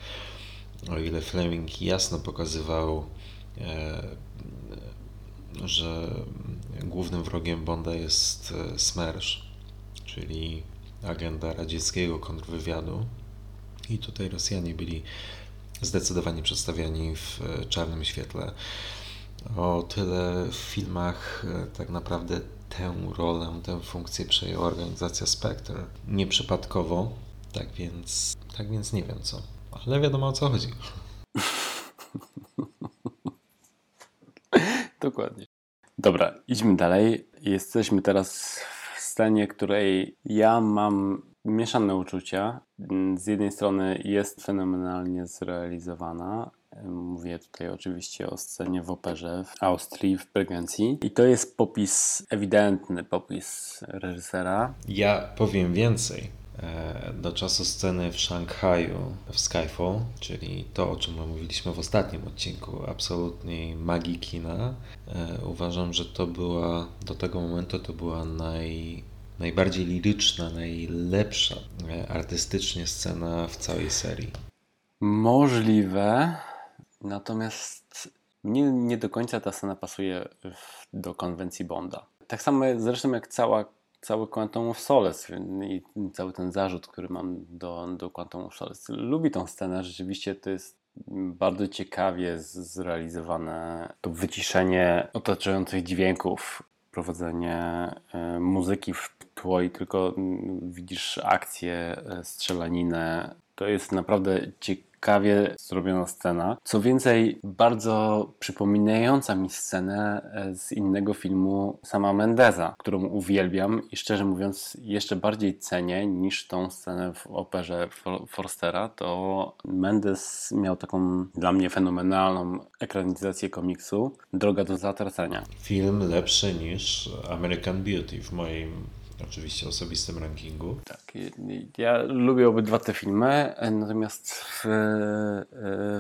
S3: O ile Fleming jasno pokazywał, e, że głównym wrogiem Bonda jest e, Smersh, czyli agenda radzieckiego kontrwywiadu. I tutaj Rosjanie byli zdecydowanie przedstawiani w e, czarnym świetle. O tyle w filmach tak naprawdę tę rolę, tę funkcję przejęła organizacja Spectre. Nieprzypadkowo, tak więc, tak więc nie wiem co. Ale wiadomo o co chodzi.
S2: Dokładnie. Dobra, idźmy dalej. Jesteśmy teraz w scenie, której ja mam mieszane uczucia. Z jednej strony jest fenomenalnie zrealizowana, Mówię tutaj oczywiście o scenie w operze w Austrii, w Bregencji. I to jest popis, ewidentny popis reżysera.
S3: Ja powiem więcej. E, do czasu sceny w Szanghaju w Skyfall, czyli to, o czym mówiliśmy w ostatnim odcinku, absolutnej magii kina, e, uważam, że to była, do tego momentu to była naj, najbardziej liryczna, najlepsza e, artystycznie scena w całej serii.
S2: Możliwe, Natomiast mnie nie do końca ta scena pasuje do konwencji Bonda. Tak samo zresztą jak cała, cały Quantum of Solace i cały ten zarzut, który mam do, do Quantum of Solace. Lubi tą scenę, rzeczywiście to jest bardzo ciekawie zrealizowane to wyciszenie otaczających dźwięków, prowadzenie y, muzyki w tło i tylko widzisz akcję, y, strzelaninę. To jest naprawdę ciekawe ciekawie zrobiona scena. Co więcej, bardzo przypominająca mi scenę e, z innego filmu sama Mendeza, którą uwielbiam i szczerze mówiąc jeszcze bardziej cenię niż tą scenę w operze Forstera. To Mendes miał taką dla mnie fenomenalną ekranizację komiksu Droga do zatracenia.
S3: Film lepszy niż American Beauty w moim oczywiście osobistym rankingu.
S2: Tak, ja lubię obydwa te filmy, natomiast w,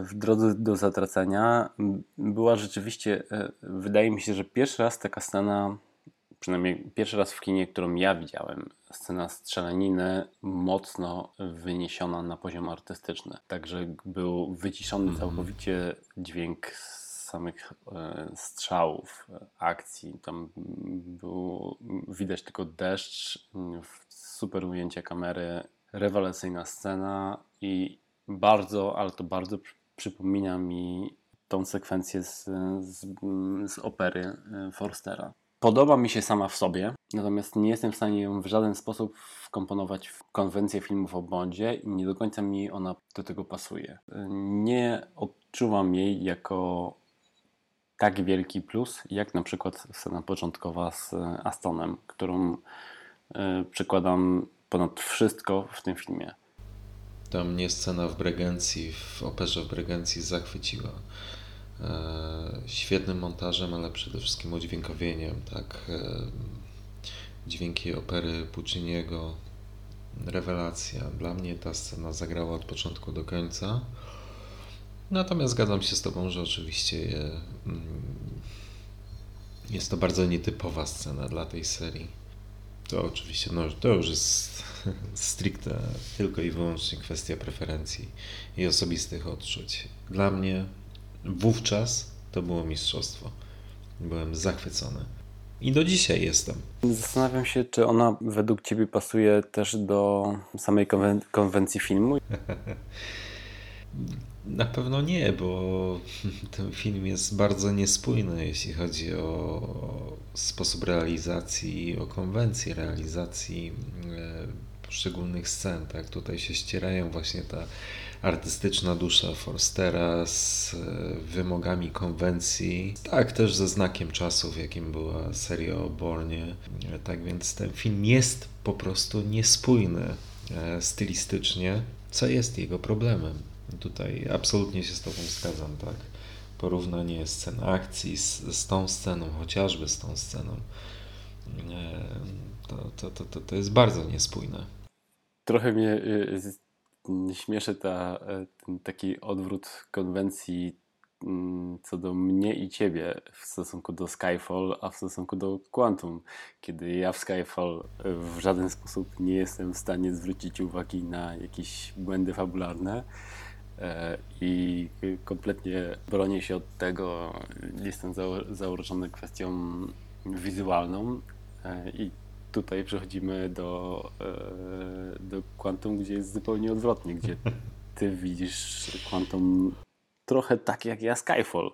S2: w drodze do zatracenia była rzeczywiście, wydaje mi się, że pierwszy raz taka scena, przynajmniej pierwszy raz w kinie, którą ja widziałem, scena strzelaniny mocno wyniesiona na poziom artystyczny. Także był wyciszony mm -hmm. całkowicie dźwięk samych e, strzałów, akcji. Tam było widać tylko deszcz, super ujęcie kamery, rewelacyjna scena i bardzo, ale to bardzo przypomina mi tą sekwencję z, z, z opery e, Forstera. Podoba mi się sama w sobie, natomiast nie jestem w stanie ją w żaden sposób wkomponować w konwencję filmów o Bondzie i nie do końca mi ona do tego pasuje. Nie odczuwam jej jako tak wielki plus, jak na przykład scena początkowa z Astonem, którą e, przekładam ponad wszystko w tym filmie.
S3: To mnie scena w Bregencji, w operze w Bregencji zachwyciła. E, świetnym montażem, ale przede wszystkim udźwiękowieniem, tak. E, dźwięki opery Pucciniego, rewelacja. Dla mnie ta scena zagrała od początku do końca. Natomiast zgadzam się z Tobą, że oczywiście mm, jest to bardzo nietypowa scena dla tej serii. To oczywiście, no, to już jest stricte tylko i wyłącznie kwestia preferencji i osobistych odczuć. Dla mnie wówczas to było mistrzostwo. Byłem zachwycony. I do dzisiaj jestem.
S2: Zastanawiam się, czy ona według Ciebie pasuje też do samej konwen konwencji filmu?
S3: Na pewno nie, bo ten film jest bardzo niespójny, jeśli chodzi o sposób realizacji, o konwencję realizacji e, poszczególnych scen. Tak? Tutaj się ścierają właśnie ta artystyczna dusza Forstera z e, wymogami konwencji, tak też ze znakiem czasów, jakim była seria o Bornie. E, tak więc ten film jest po prostu niespójny stylistycznie, co jest jego problemem. Tutaj absolutnie się z Tobą zgadzam, tak? Porównanie scen akcji z, z tą sceną, chociażby z tą sceną, e, to, to, to, to, to jest bardzo niespójne.
S2: Trochę mnie y, śmieszy ta, e, ten taki odwrót konwencji mm, co do mnie i ciebie w stosunku do Skyfall, a w stosunku do Quantum, kiedy ja w Skyfall e, w żaden sposób nie jestem w stanie zwrócić uwagi na jakieś błędy fabularne e, i kompletnie bronię się od tego, jestem zauroczony kwestią wizualną i tutaj przechodzimy do, e, do Quantum, gdzie jest zupełnie odwrotnie, gdzie ty widzisz Quantum trochę tak jak ja Skyfall.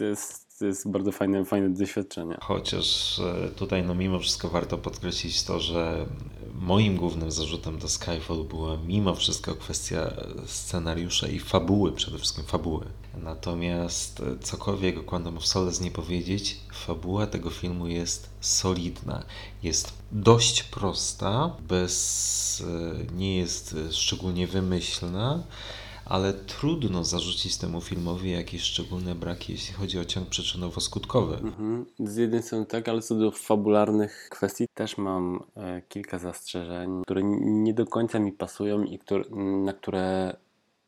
S2: To jest, to jest bardzo fajne, fajne doświadczenie.
S3: Chociaż e, tutaj no mimo wszystko warto podkreślić to, że moim głównym zarzutem do Skyfall była mimo wszystko kwestia scenariusza i fabuły, przede wszystkim fabuły. Natomiast e, cokolwiek o Quantum of Solace nie powiedzieć, fabuła tego filmu jest solidna. Jest dość prosta, bez, e, nie jest szczególnie wymyślna ale trudno zarzucić temu filmowi jakieś szczególne braki, jeśli chodzi o ciąg przyczynowo-skutkowy.
S2: Mhm. Z jednej strony tak, ale co do fabularnych kwestii też mam e, kilka zastrzeżeń, które nie do końca mi pasują i które, na które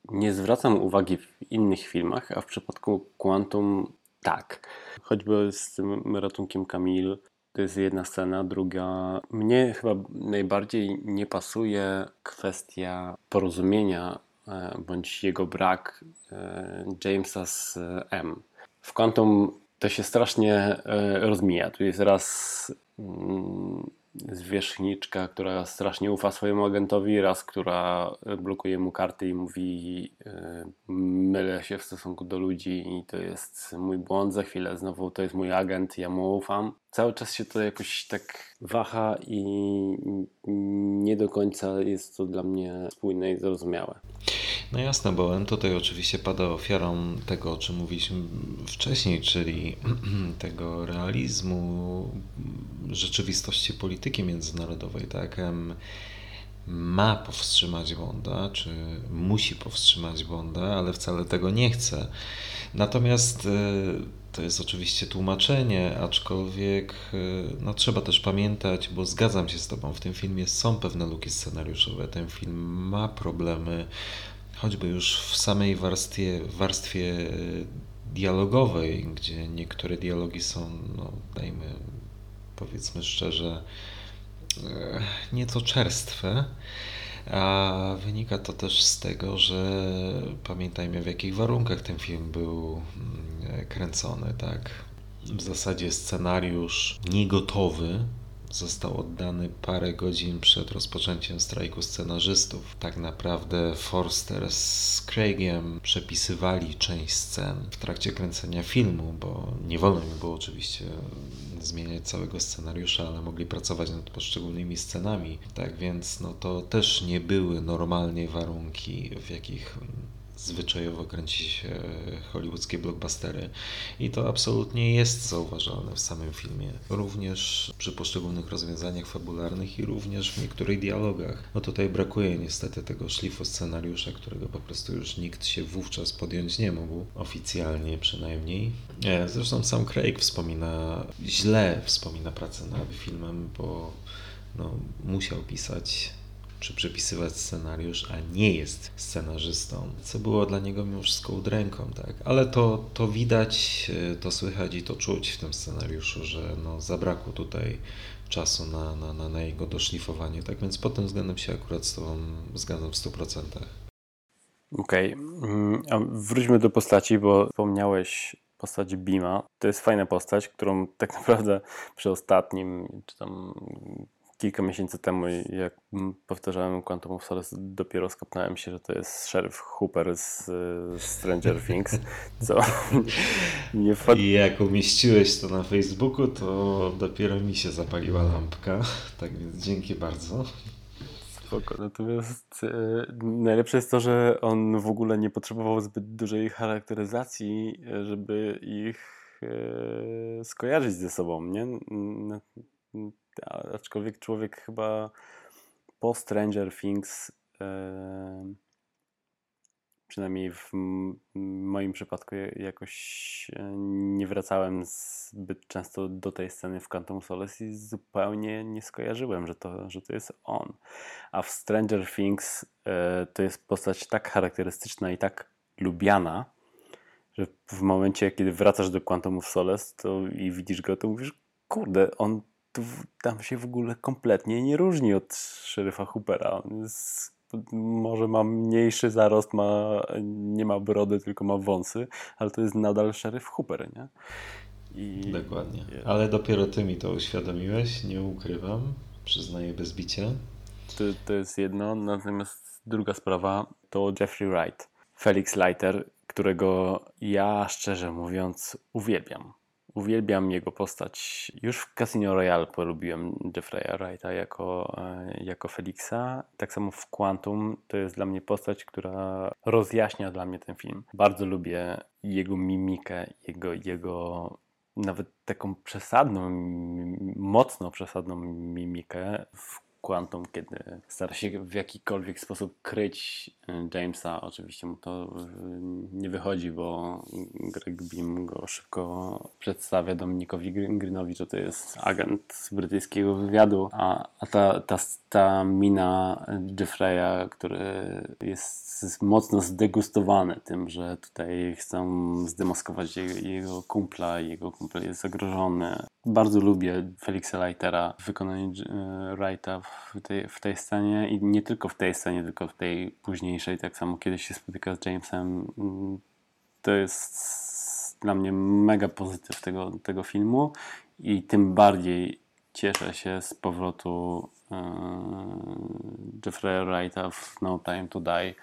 S2: nie zwracam uwagi w innych filmach, a w przypadku Quantum tak. Choćby z tym ratunkiem Camille, to jest jedna scena, druga. Mnie chyba najbardziej nie pasuje kwestia porozumienia bądź jego brak e, Jamesa z e, M. W Quantum to się strasznie rozmija. Tu jest raz mm, zwierzchniczka, która strasznie ufa swojemu agentowi, raz, która blokuje mu karty i mówi mylę się w stosunku do ludzi i to jest mój błąd, za chwilę znowu to jest mój agent, ja mu ufam. Cały czas się to jakoś tak waha i nie do końca jest to dla mnie spójne i zrozumiałe.
S3: No jasne, bo on tutaj oczywiście pada ofiarą tego, o czym mówiliśmy wcześniej, czyli tego realizmu rzeczywistości polityki międzynarodowej, tak? Ma powstrzymać Bonda, czy musi powstrzymać Bonda, ale wcale tego nie chce. Natomiast e, to jest oczywiście tłumaczenie, aczkolwiek e, no, trzeba też pamiętać, bo zgadzam się z Tobą, w tym filmie są pewne luki scenariuszowe. Ten film ma problemy choćby już w samej warstwie, warstwie e, dialogowej, gdzie niektóre dialogi są, no, dajmy, powiedzmy szczerze, e, nieco czerstwe, a wynika to też z tego, że pamiętajmy w jakich warunkach ten film był mm, kręcony, tak? W zasadzie scenariusz niegotowy, został oddany parę godzin przed rozpoczęciem strajku scenarzystów. Tak naprawdę Forster z Craigiem przepisywali część scen w trakcie kręcenia filmu, bo nie wolno mi było oczywiście zmieniać całego scenariusza, ale mogli pracować nad poszczególnymi scenami. Tak więc no to też nie były normalnie warunki, w jakich zwyczajowo się hollywoodzkie blockbustery i to absolutnie jest zauważalne w samym filmie. Również przy poszczególnych rozwiązaniach fabularnych i również w niektórych dialogach. No tutaj brakuje niestety tego szlifu scenariusza, którego po prostu już nikt się wówczas podjąć nie mógł, oficjalnie przynajmniej. Zresztą sam Craig wspomina, źle wspomina pracę nad filmem, bo no, musiał pisać czy przepisywać scenariusz, a nie jest scenarzystą, co było dla niego mimo wszystko udręką, tak? Ale to, to widać, e, to słychać i to czuć w tym scenariuszu, że no, zabrakło tutaj czasu na, na, na, na jego doszlifowanie, tak więc pod tym względem się akurat z Tobą zgadzam w 100%.
S2: Okej, okay. Mm, wróćmy do postaci, bo wspomniałeś postać Bima. To jest fajna postać, którą tak naprawdę przy ostatnim, czy tam kilka miesięcy temu, jak powtarzałem Quantum of Solace, dopiero skapnąłem się, że to jest Sheriff Hooper z, z Stranger Things, co
S3: nie. I jak umieściłeś to na Facebooku, to dopiero mi się zapaliła lampka, tak więc dzięki bardzo.
S2: Spoko. Natomiast e, najlepsze jest to, że on w ogóle nie potrzebował zbyt dużej charakteryzacji, żeby ich e, skojarzyć ze sobą, nie? Aczkolwiek człowiek chyba po Stranger Things przynajmniej w moim przypadku ja- jakoś e, nie wracałem zbyt często do tej sceny w Quantum Solace i zupełnie nie skojarzyłem, że to, że to jest on. A w Stranger Things e, to jest postać tak charakterystyczna i tak lubiana, że w momencie, kiedy wracasz do Quantum of Solace to, i widzisz go, to mówisz, kurde, on tu, tam się w ogóle kompletnie nie różni od szeryfa Hoopera. Jest, może ma mniejszy zarost, ma, nie ma brody, tylko ma wąsy, ale to jest nadal szeryf Hooper, nie? I,
S3: Dokładnie. Ale dopiero ty mi to uświadomiłeś, nie ukrywam, przyznaję bez bicia.
S2: To, to jest jedno, natomiast druga sprawa to Jeffrey Wright, Felix Leiter, którego ja szczerze mówiąc uwielbiam. Uwielbiam jego postać. Już w Casino Royale polubiłem Jeffrey'a Wrighta jako, e, jako Felixa. Tak samo w Quantum to jest dla mnie postać, która rozjaśnia dla mnie ten film. Bardzo lubię jego mimikę, jego, jego nawet taką przesadną, mocno przesadną mimikę w Quantum, kiedy stara się w jakikolwiek sposób kryć y, Jamesa. Oczywiście mu to y, nie wychodzi, bo Greg Beam go szybko przedstawia Dominikowi Gr- Greenowi, że to jest agent z brytyjskiego wywiadu, a, a ta, ta, ta mina Jeffreya, który jest mocno zdegustowany tym, że tutaj chcą zdemaskować jego, jego kumpla i jego kumpel jest zagrożony. Bardzo lubię Felixa Leitera w wykonaniu e, Wrighta w tej, w tej scenie i nie tylko w tej scenie, tylko w tej późniejszej. Tak samo kiedy się spotyka z Jamesem. To jest dla mnie mega pozytyw tego, tego filmu i tym bardziej cieszę się z powrotu e, Jeffrey'a Wrighta w No Time to Die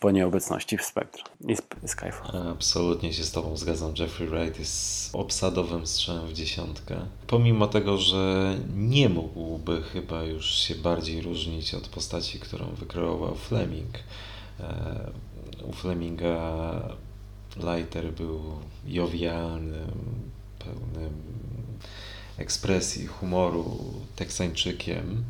S2: po nieobecności w Spectre i Skyfall.
S3: Absolutnie się z Tobą zgadzam. Jeffrey Wright jest obsadowym strzałem w dziesiątkę. Pomimo tego, że nie mógłby chyba już się bardziej różnić od postaci, którą wykreował Fleming. E, U Fleminga Leiter był jowialnym, pełnym ekspresji, humoru, teksańczykiem.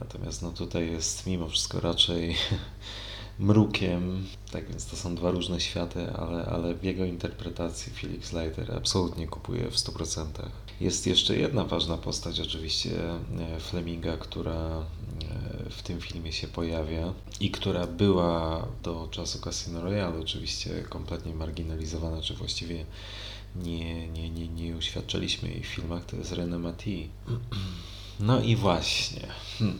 S3: Natomiast no tutaj jest mimo wszystko raczej mrukiem. Tak więc to są dwa różne światy, ale, ale w jego interpretacji Felix Leiter absolutnie kupuje w 100%. Jest jeszcze jedna ważna postać, oczywiście e, Fleminga, która e, w tym filmie się pojawia i która była do czasu Casino Royale oczywiście kompletnie marginalizowana, czy właściwie nie, nie, nie, nie uświadczyliśmy jej w filmach, to jest René Mati. No i właśnie. Hmm.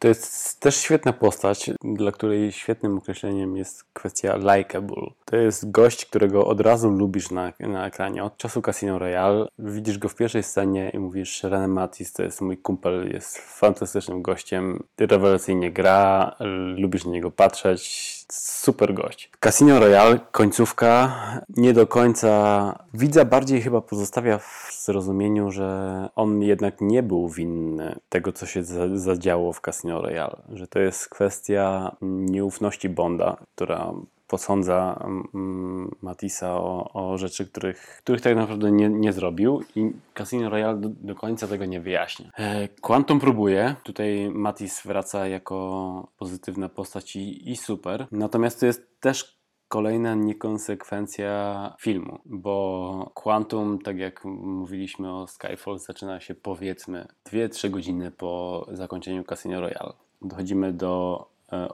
S2: To jest też świetna postać, dla której świetnym określeniem jest kwestia likable. To jest gość, którego od razu lubisz na, na ekranie. Od czasu Casino Royale widzisz go w pierwszej scenie i mówisz René Matis to jest mój kumpel, jest fantastycznym gościem, rewelacyjnie gra, lubisz na niego patrzeć, super gość. Casino Royale, końcówka, nie do końca widza bardziej chyba pozostawia w zrozumieniu, że on jednak nie był winny tego, co się za- zadziało w Casino Royale. Że to jest kwestia nieufności Bonda, która posądza mm, Matisa o, o rzeczy, których, których tak naprawdę nie, nie zrobił i Casino Royale do, do końca tego nie wyjaśnia. E, Quantum próbuje, tutaj Matis wraca jako pozytywna postać i, i super, natomiast to jest też kolejna niekonsekwencja filmu, bo Quantum, tak jak mówiliśmy o Skyfall, zaczyna się powiedzmy 2-3 godziny po zakończeniu Casino Royale. Dochodzimy do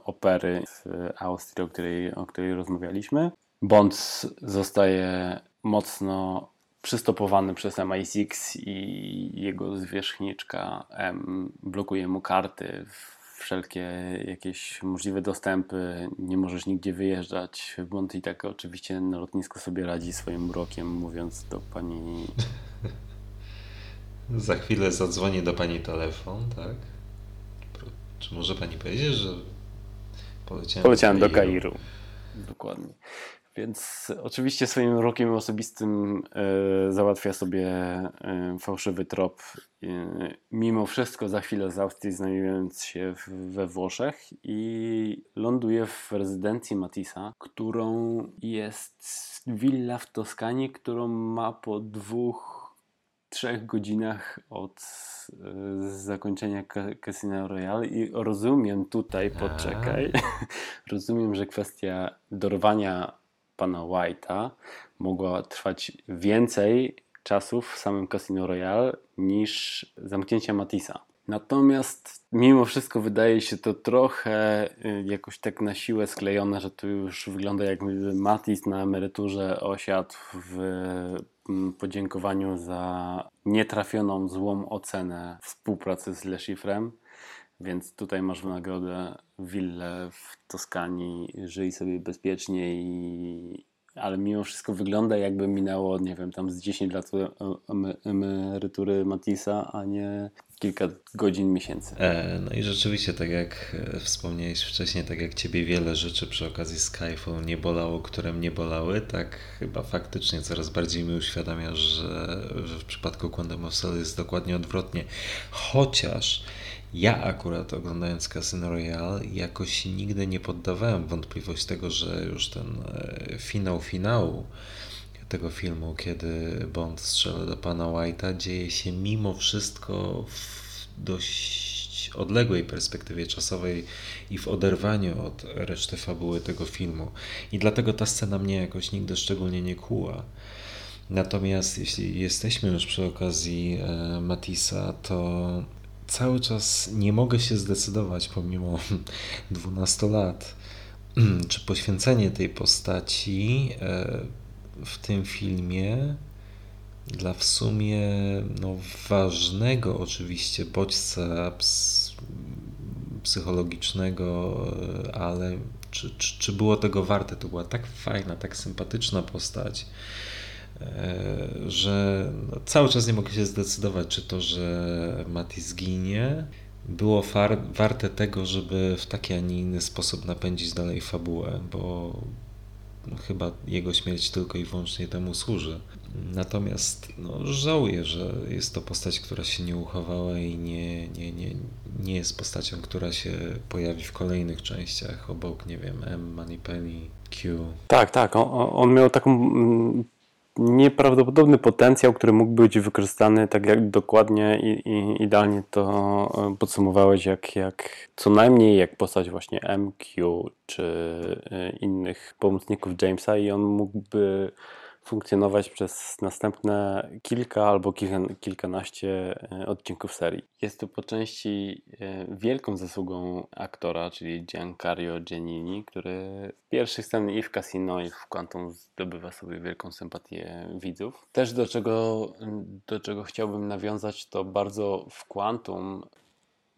S2: opery w Austrii, o której, o której rozmawialiśmy. Bond zostaje mocno przystopowany przez MI6 i jego zwierzchniczka M blokuje mu karty, wszelkie jakieś możliwe dostępy, nie możesz nigdzie wyjeżdżać. Bond i tak oczywiście na lotnisku sobie radzi swoim urokiem, mówiąc do pani
S3: Za chwilę zadzwonię do pani telefon, tak? Czy może pani powiedzieć, że poleciałem,
S2: Poleciałem do Kairu. Dokładnie. Więc oczywiście swoim urokiem osobistym e, załatwia sobie e, fałszywy trop. E, mimo wszystko za chwilę z Austrii znajdując się w, we Włoszech i ląduje w rezydencji Matisa, którą jest willa w Toskanii, którą ma po dwóch trzech godzinach od y, zakończenia Ca- Casino Royale i rozumiem tutaj, poczekaj, rozumiem, że kwestia dorwania pana White'a mogła trwać więcej czasu w samym Casino Royale niż zamknięcia Matisa. Natomiast mimo wszystko wydaje się to trochę y, jakoś tak na siłę sklejone, że tu już wygląda jakby Matis na emeryturze osiadł w mm, podziękowaniu za nietrafioną złą ocenę współpracy z Le Chiffrem. Więc tutaj masz w nagrodę willę w Toskanii, żyj sobie bezpiecznie i... Ale mimo wszystko wygląda jakby minęło, nie wiem, tam z 10 lat em- emerytury Matisa, a nie kilka godzin, miesięcy.
S3: E, no i rzeczywiście, tak jak e, wspomniałeś wcześniej, tak jak ciebie wiele rzeczy przy okazji Skyfall nie bolało, które mnie bolały, tak chyba faktycznie coraz bardziej mi uświadamiasz, że, w przypadku Quantum of Solace jest dokładnie odwrotnie. Chociaż ja akurat oglądając Casino Royale jakoś nigdy nie poddawałem wątpliwość tego, że już ten e, finał finału tego filmu, kiedy Bond strzela do pana White'a, dzieje się mimo wszystko w dość odległej perspektywie czasowej i w oderwaniu od reszty fabuły tego filmu. I dlatego ta scena mnie jakoś nigdy szczególnie nie kuła. Natomiast jeśli jesteśmy już przy okazji e, Matisa, to cały czas nie mogę się zdecydować, pomimo 12 lat, czy poświęcenie tej postaci e, w tym filmie dla w sumie no, ważnego oczywiście bodźca ps, psychologicznego, e, ale czy, czy, czy było tego warte? To była tak fajna, tak sympatyczna postać, e, że no, cały czas nie mogę się zdecydować, czy to, że Mati zginie, było warte tego, żeby w taki, a nie inny sposób napędzić dalej fabułę, bo chyba jego śmierć tylko i wyłącznie temu służy. Natomiast no, żałuję, że jest to postać, która się nie uchowała i nie, nie, nie, nie jest postacią, która się pojawi w kolejnych częściach obok, nie wiem, M, Moneypenny, Q.
S2: Tak, tak. On, on miał taką mm, nieprawdopodobny potencjał, który mógł być wykorzystany tak jak dokładnie i, i idealnie to e, podsumowałeś, jak, jak co najmniej jak postać właśnie MQ czy e, innych pomocników Jamesa i on mógłby funkcjonować przez następne kilka albo kilka, kilkanaście e, odcinków serii. Jest to po części e, wielką zasługą aktora, czyli Giancario Giannini, który w pierwszych scen i w Casino i w Quantum zdobywa sobie wielką sympatię widzów. Też do czego, do czego chciałbym nawiązać, to bardzo w Quantum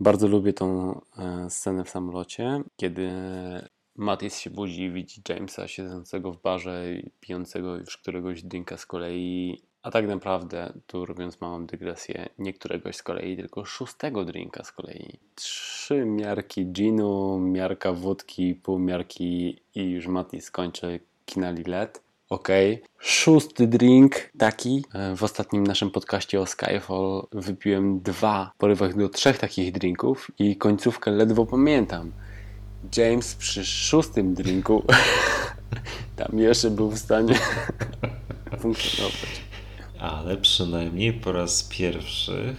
S2: bardzo lubię tą e, scenę w samolocie, kiedy Mattis się budzi i widzi Jamesa siedzącego w barze i pijącego już któregoś drinka z kolei. A tak naprawdę, tu robiąc małą dygresję, nie któregoś z kolei, tylko szóstego drinka z kolei. Trzy miarki ginu, miarka wódki, pół miarki i już Mattis kończy kina Lilet. Okej. Okay. Szósty drink, taki. E, W ostatnim naszym podcaście o Skyfall wypiłem dwa, porywach do trzech takich drinków i końcówkę ledwo pamiętam. James przy szóstym drinku tam jeszcze był w stanie funkcjonować.
S3: Ale przynajmniej po raz pierwszy,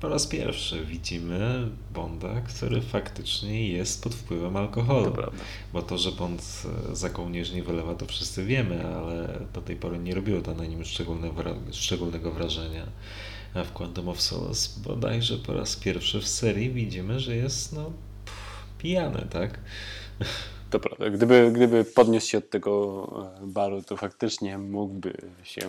S3: po raz pierwszy widzimy Bonda, który faktycznie jest pod wpływem alkoholu.
S2: To.
S3: Bo to, że Bond e, za kołnierz wylewa, to wszyscy wiemy, ale do tej pory nie robiło to na nim szczególne, szczególnego wrażenia. A w Quantum of Solace bodajże po raz pierwszy w serii widzimy, że jest no pijany, tak?
S2: To prawda. Gdyby, gdyby podniósł się od tego e, baru, to faktycznie mógłby się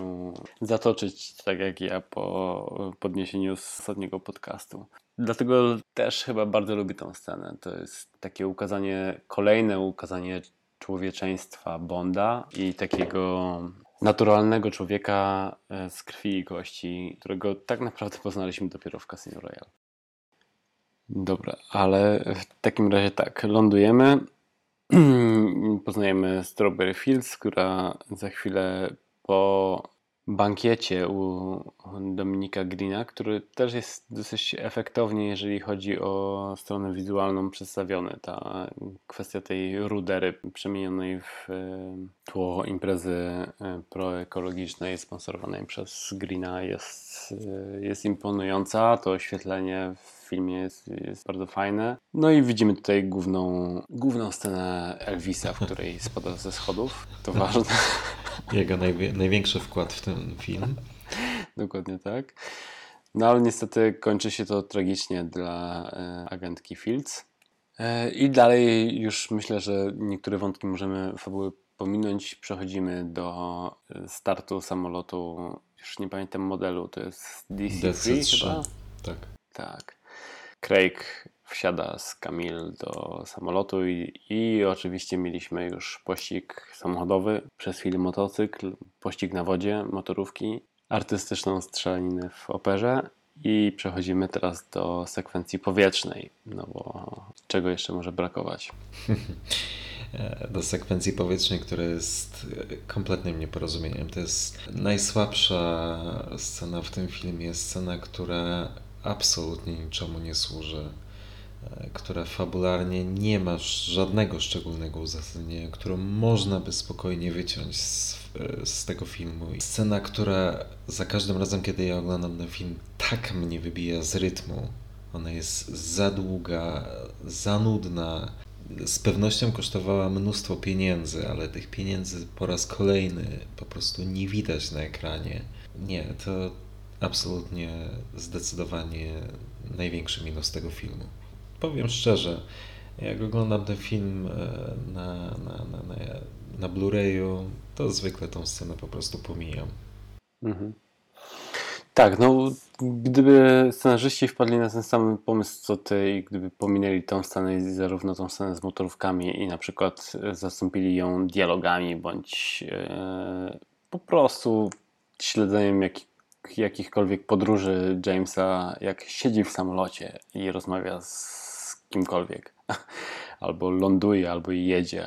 S2: zatoczyć, tak jak ja po podniesieniu z ostatniego podcastu. Dlatego też chyba bardzo lubię tę scenę. To jest takie ukazanie, kolejne ukazanie człowieczeństwa Bonda i takiego naturalnego człowieka e, z krwi i kości, którego tak naprawdę poznaliśmy dopiero w Casino Royale. Dobra, ale w takim razie tak, lądujemy. Poznajemy Strawberry Fields, która za chwilę po bankiecie u Dominika Greena, który też jest dosyć efektownie, jeżeli chodzi o stronę wizualną przedstawiony. Ta kwestia tej rudery przemienionej w e, tło imprezy e, proekologicznej sponsorowanej przez Greena jest, e, jest imponująca. To oświetlenie w filmie jest, jest bardzo fajne. No i widzimy tutaj główną, główną scenę Elvisa, w której spada ze schodów. To ważne.
S3: Jego największy wkład w ten film.
S2: Dokładnie tak. No ale niestety kończy się to tragicznie dla e, agentki Fields. E, I dalej już myślę, że niektóre wątki możemy fabuły pominąć. Przechodzimy do e, startu samolotu. Już nie pamiętam modelu, to jest DC-3
S3: DC-3.
S2: chyba?
S3: Tak.
S2: Tak. Craig wsiada z Camille do samolotu i, i oczywiście mieliśmy już pościg samochodowy, przez chwilę motocykl, pościg na wodzie, motorówki, artystyczną strzelaninę w operze i przechodzimy teraz do sekwencji powietrznej, no bo czego jeszcze może brakować?
S3: Do sekwencji powietrznej, która jest kompletnym nieporozumieniem. To jest najsłabsza scena w tym filmie, scena, która absolutnie niczemu nie służy, e, która fabularnie nie ma żadnego szczególnego uzasadnienia, którą można by spokojnie wyciąć z, e, z tego filmu. Scena, która za każdym razem, kiedy ja oglądam ten film, tak mnie wybija z rytmu. Ona jest za długa, za nudna. Z pewnością kosztowała mnóstwo pieniędzy, ale tych pieniędzy po raz kolejny po prostu nie widać na ekranie. Nie, to absolutnie zdecydowanie największy minus tego filmu. Powiem szczerze, jak oglądam ten film e, na, na, na, na, na Blu-rayu, to zwykle tą scenę po prostu pomijam.
S2: Mhm. Tak, no gdyby scenarzyści wpadli na ten sam pomysł co ty i gdyby pominęli tą scenę, zarówno tą scenę z motorówkami i na przykład e, zastąpili ją dialogami bądź e, po prostu śledzeniem jakich, jakichkolwiek podróży Jamesa, jak siedzi w samolocie i rozmawia z kimkolwiek, albo ląduje, albo jedzie,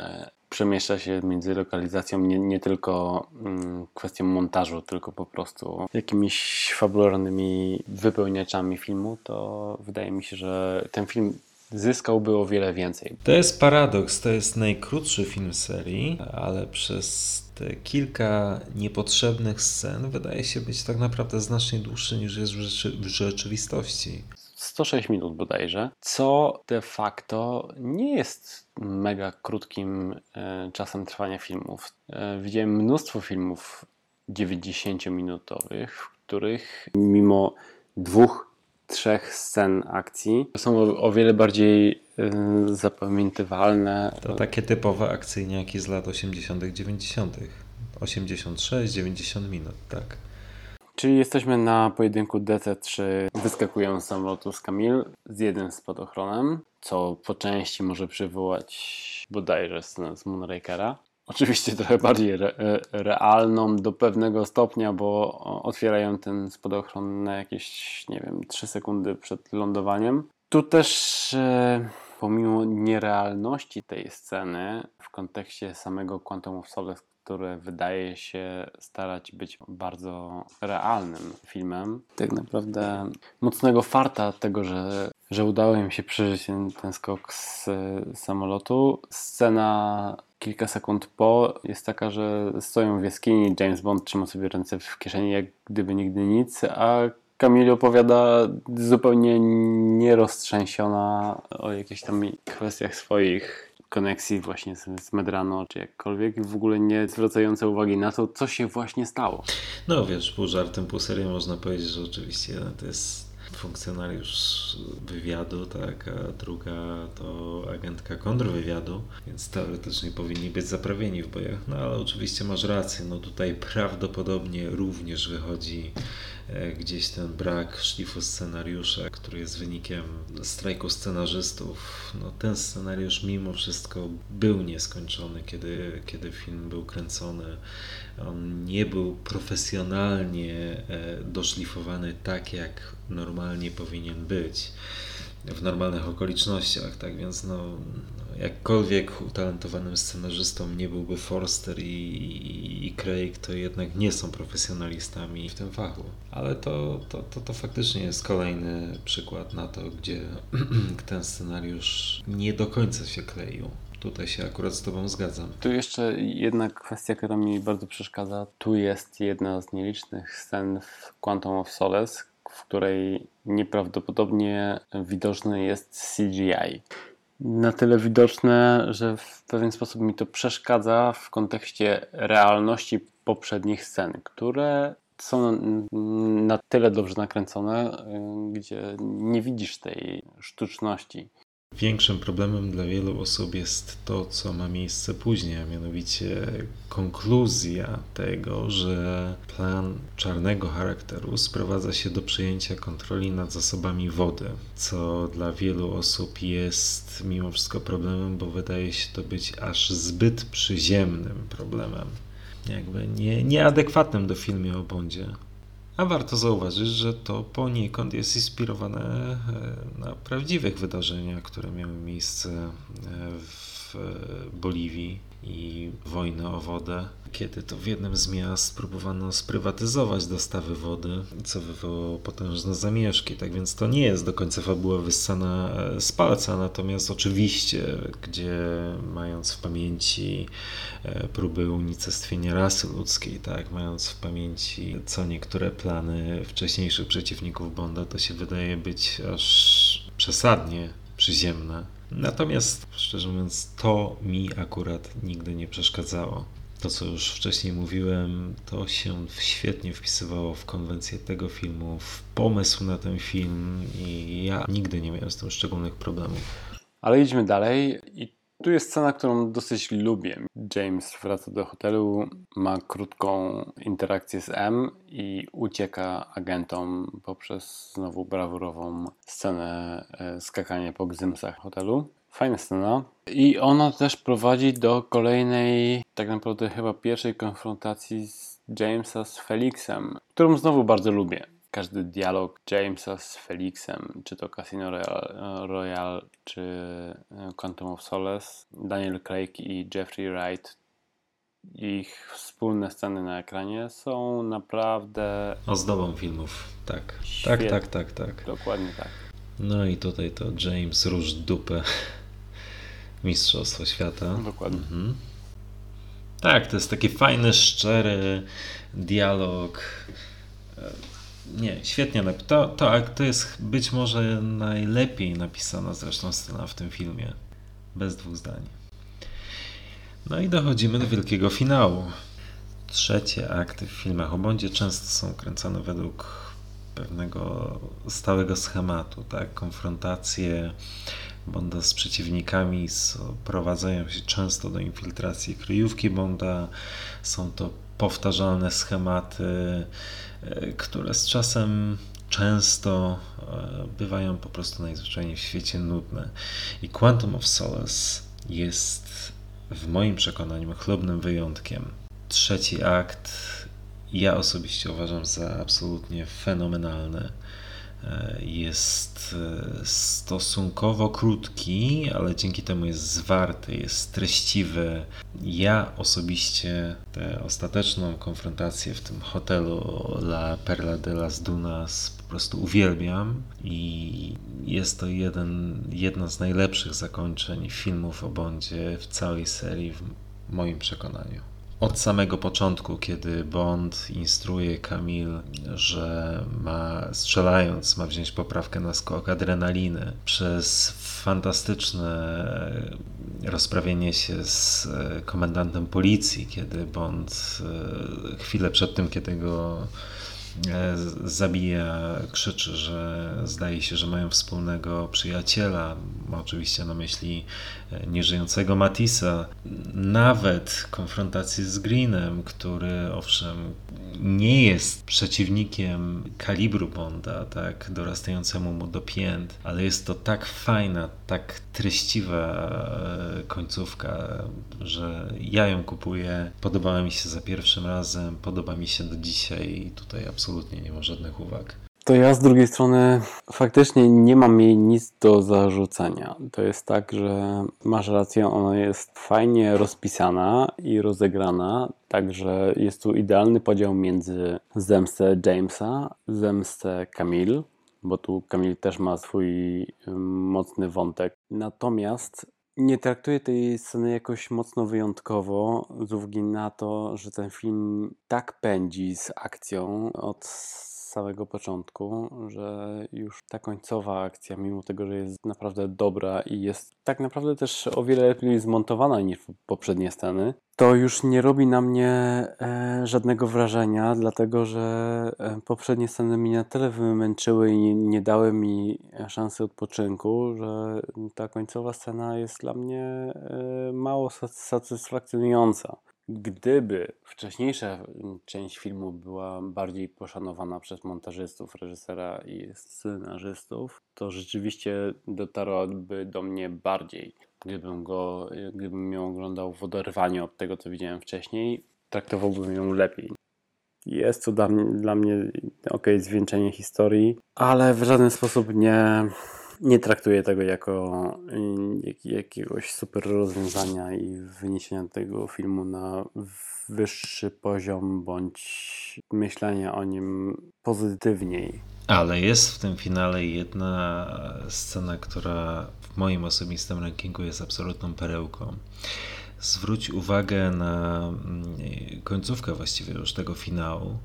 S2: przemieszcza się między lokalizacją nie, nie tylko mm, kwestią montażu, tylko po prostu jakimiś fabularnymi wypełniaczami filmu, to wydaje mi się, że ten film zyskałby o wiele więcej.
S3: To jest paradoks, to jest najkrótszy film serii, ale przez te kilka niepotrzebnych scen wydaje się być tak naprawdę znacznie dłuższy niż jest w, rzeczy, w rzeczywistości.
S2: 106 minut bodajże, co de facto nie jest mega krótkim e, czasem trwania filmów. E, widziałem mnóstwo filmów 90-minutowych, w których mimo dwóch, trzech scen akcji są o, o wiele bardziej e, zapamiętywalne.
S3: To takie typowe akcyjniaki z lat 80., 90., 86-90 minut, tak.
S2: Czyli jesteśmy na pojedynku DC-3. Wyskakują z samolotu z Kamil z jednym spadochronem, co po części może przywołać bodajże scenę z Moonrakera. Oczywiście trochę bardziej re realną do pewnego stopnia, bo otwierają ten spadochron na jakieś, nie wiem, 3 sekundy przed lądowaniem. Tu też e, pomimo nierealności tej sceny w kontekście samego Quantum of Solace, które wydaje się starać być bardzo realnym filmem. Tak naprawdę mocnego farta tego, że, że udało im się przeżyć ten, ten skok z, z samolotu. Scena kilka sekund po jest taka, że stoją w jaskini, James Bond trzyma sobie ręce w kieszeni jak gdyby nigdy nic, a Kamil opowiada zupełnie nieroztrzęsiona o jakichś tam kwestiach swoich koneksji właśnie z, z Medrano, czy jakkolwiek, w ogóle nie zwracające uwagi na to, co się właśnie stało.
S3: No wiesz, pół żartem, pół serio można powiedzieć, że oczywiście to jest funkcjonariusz wywiadu, tak, a druga to agentka kontrwywiadu, więc teoretycznie powinni być zaprawieni w bojach, no ale oczywiście masz rację, no tutaj prawdopodobnie również wychodzi e, gdzieś ten brak szlifu scenariusza, który jest wynikiem strajku scenarzystów. No, ten scenariusz mimo wszystko był nieskończony, kiedy, kiedy film był kręcony. On nie był profesjonalnie e, doszlifowany tak, jak normalnie powinien być. w normalnych okolicznościach, tak więc no, jakkolwiek utalentowanym scenarzystą nie byłby Forster i, i Craig, to jednak nie są profesjonalistami w tym fachu. Ale to, to, to, to faktycznie jest kolejny przykład na to, gdzie ten scenariusz nie do końca się kleił. Tutaj się akurat z Tobą zgadzam.
S2: Tu jeszcze jedna kwestia, która mi bardzo przeszkadza. Tu jest jedna z nielicznych scen w Quantum of Solace, w której nieprawdopodobnie widoczny jest CGI. Na tyle widoczne, że w pewien sposób mi to przeszkadza w kontekście realności poprzednich scen, które są na tyle dobrze nakręcone, gdzie nie widzisz tej sztuczności.
S3: Większym problemem dla wielu osób jest to, co ma miejsce później, a mianowicie konkluzja tego, że plan czarnego charakteru sprowadza się do przejęcia kontroli nad zasobami wody, co dla wielu osób jest mimo wszystko problemem, bo wydaje się to być aż zbyt przyziemnym problemem. Jakby nie, nieadekwatnym do filmu o Bondzie. A warto zauważyć, że to poniekąd jest inspirowane e, na prawdziwych wydarzeniach, które miały miejsce e, w Boliwii i wojny o wodę, kiedy to w jednym z miast próbowano sprywatyzować dostawy wody, co wywołało potężne zamieszki. Tak więc to nie jest do końca fabuła wyssana e, z palca, natomiast oczywiście, gdzie mając w pamięci e, próby unicestwienia rasy ludzkiej, tak, mając w pamięci co niektóre plany wcześniejszych przeciwników Bonda, to się wydaje być aż przesadnie przyziemne Natomiast, szczerze mówiąc, to mi akurat nigdy nie przeszkadzało. To, co już wcześniej mówiłem, to się świetnie wpisywało w konwencję tego filmu, w pomysł na ten film i ja nigdy nie miałem z tym szczególnych problemów.
S2: Ale idźmy dalej i tu jest scena, którą dosyć lubię. James wraca do hotelu, ma krótką interakcję z M i ucieka agentom poprzez znowu brawurową scenę e, skakania po gzymsach hotelu. Fajna scena. I ona też prowadzi do kolejnej, tak naprawdę chyba pierwszej konfrontacji z Jamesa z Felixem, którą znowu bardzo lubię każdy dialog Jamesa z Felixem, czy to Casino Royale, Royale czy e, Quantum of Solace, Daniel Craig i Jeffrey Wright, ich wspólne sceny na ekranie są naprawdę
S3: ozdobą filmów. Tak. tak
S2: Świetne.
S3: Tak, tak, tak, tak.
S2: Dokładnie tak.
S3: No i tutaj to James róż dupę Mistrzostwo Świata.
S2: Dokładnie. Mhm.
S3: Tak, to jest taki fajny, szczery dialog nie, świetnie. To, to, to jest być może najlepiej napisana zresztą scena w tym filmie. Bez dwóch zdań. No i dochodzimy do wielkiego finału. Trzecie akty w filmach o Bondzie często są kręcone według pewnego stałego schematu, tak? Konfrontacje Bonda z przeciwnikami prowadzają się często do infiltracji kryjówki Bonda. Są to powtarzalne schematy które z czasem często e, bywają po prostu najzwyczajniej w świecie nudne. I Quantum of Solace jest w moim przekonaniu chlubnym wyjątkiem. Trzeci akt ja osobiście uważam za absolutnie fenomenalny. E, jest stosunkowo krótki, ale dzięki temu jest zwarty, jest treściwy. Ja osobiście tę ostateczną konfrontację w tym hotelu La Perla de las Dunas po prostu uwielbiam i jest to jeden, jedno z najlepszych zakończeń filmów o Bondzie w całej serii w moim przekonaniu od samego początku, kiedy Bond instruuje Kamil, że ma strzelając, ma wziąć poprawkę na skok adrenaliny, przez fantastyczne rozprawienie się z komendantem policji, kiedy Bond e, chwilę przed tym, kiedy go E, zabija, krzyczy, że zdaje się, że mają wspólnego przyjaciela. Ma oczywiście na myśli e, nieżyjącego Matisa. Nawet konfrontacji z Greenem, który owszem nie jest przeciwnikiem kalibru Bonda, tak, dorastającemu mu do pięt, ale jest to tak fajna, tak treściwa e, końcówka, że ja ją kupuję. Podobała mi się za pierwszym razem, podoba mi się do dzisiaj i tutaj absolutnie nie ma żadnych uwag.
S2: To ja z drugiej strony faktycznie nie mam jej nic do zarzucenia. To jest tak, że masz rację, ona jest fajnie rozpisana i rozegrana, także jest tu idealny podział między zemstę Jamesa, zemstę Camille, bo tu Camille też ma swój mocny wątek. Natomiast nie traktuję tej sceny jakoś mocno wyjątkowo, z uwagi na to, że ten film tak pędzi z akcją od samego początku, że już ta końcowa akcja, mimo tego, że jest naprawdę dobra i jest tak naprawdę też o wiele lepiej zmontowana niż poprzednie sceny, to już nie robi na mnie e, żadnego wrażenia, dlatego że e, poprzednie sceny mnie na tyle wymęczyły i nie, nie dały mi szansy odpoczynku, że ta końcowa scena jest dla mnie e, mało satysfakcjonująca. Gdyby wcześniejsza część filmu była bardziej poszanowana przez montażystów, reżysera i scenarzystów, to rzeczywiście dotarłaby do mnie bardziej. Gdybym go, gdybym ją oglądał w oderwaniu od tego, co widziałem wcześniej, traktowałbym ją lepiej. Jest to dla mnie, dla mnie ok, zwieńczenie historii, ale w żaden sposób nie, nie traktuję tego jako jak, jakiegoś super rozwiązania i wyniesienia tego filmu na wyższy poziom bądź myślenia o nim pozytywniej.
S3: Ale jest w tym finale jedna scena, która w moim osobistym rankingu jest absolutną perełką. Zwróć uwagę na mm, końcówkę właściwie już tego finału,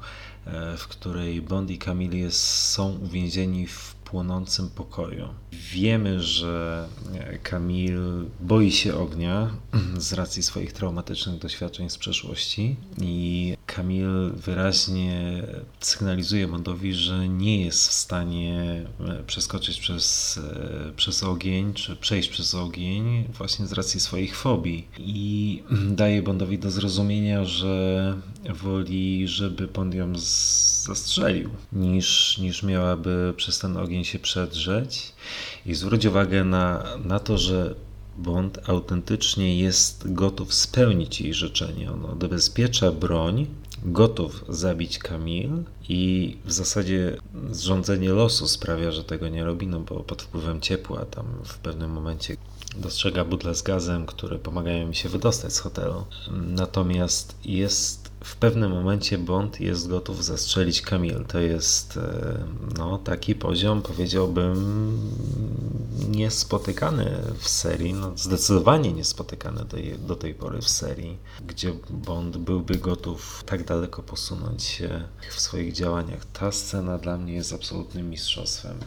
S3: e, w której Bond i Camille są uwięzieni w płonącym pokoju. Wiemy, że Kamil boi się ognia z racji swoich traumatycznych doświadczeń z przeszłości i Kamil wyraźnie sygnalizuje Bondowi, że nie jest w stanie e, przeskoczyć przez, e, przez ogień, czy przejść przez ogień właśnie z racji swoich fobii i daje Bondowi do zrozumienia, że woli, żeby Bond ją zastrzelił, niż, niż miałaby przez ten ogień się przedrzeć. I zwróć uwagę na, na to, że Bond autentycznie jest gotów spełnić jej życzenie. On odbezpiecza broń, gotów zabić Kamil i w zasadzie zrządzenie losu sprawia, że tego nie robi, no bo pod wpływem ciepła tam w pewnym momencie dostrzega butle z gazem, które pomagają mi się wydostać z hotelu. Natomiast jest w pewnym momencie Bond jest gotów zastrzelić Camille. To jest e, no, taki poziom, powiedziałbym, niespotykany w serii, no, zdecydowanie niespotykany do, do tej pory w serii, gdzie Bond byłby gotów tak daleko posunąć się w swoich działaniach. Ta scena dla mnie jest absolutnym mistrzostwem.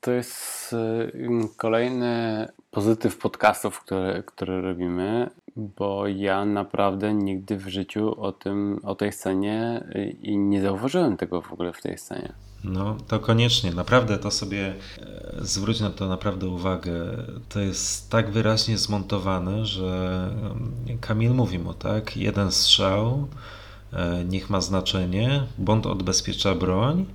S2: To jest e, kolejny pozytyw podcastów, które, które robimy, bo ja naprawdę nigdy w życiu o, tym, o tej scenie i nie zauważyłem tego w ogóle w tej scenie.
S3: No, to koniecznie, naprawdę to sobie e, zwróć na to naprawdę uwagę. To jest tak wyraźnie zmontowane, że Kamil mówi mu, tak, jeden strzał, e, niech ma znaczenie, Bond odbezpiecza broń.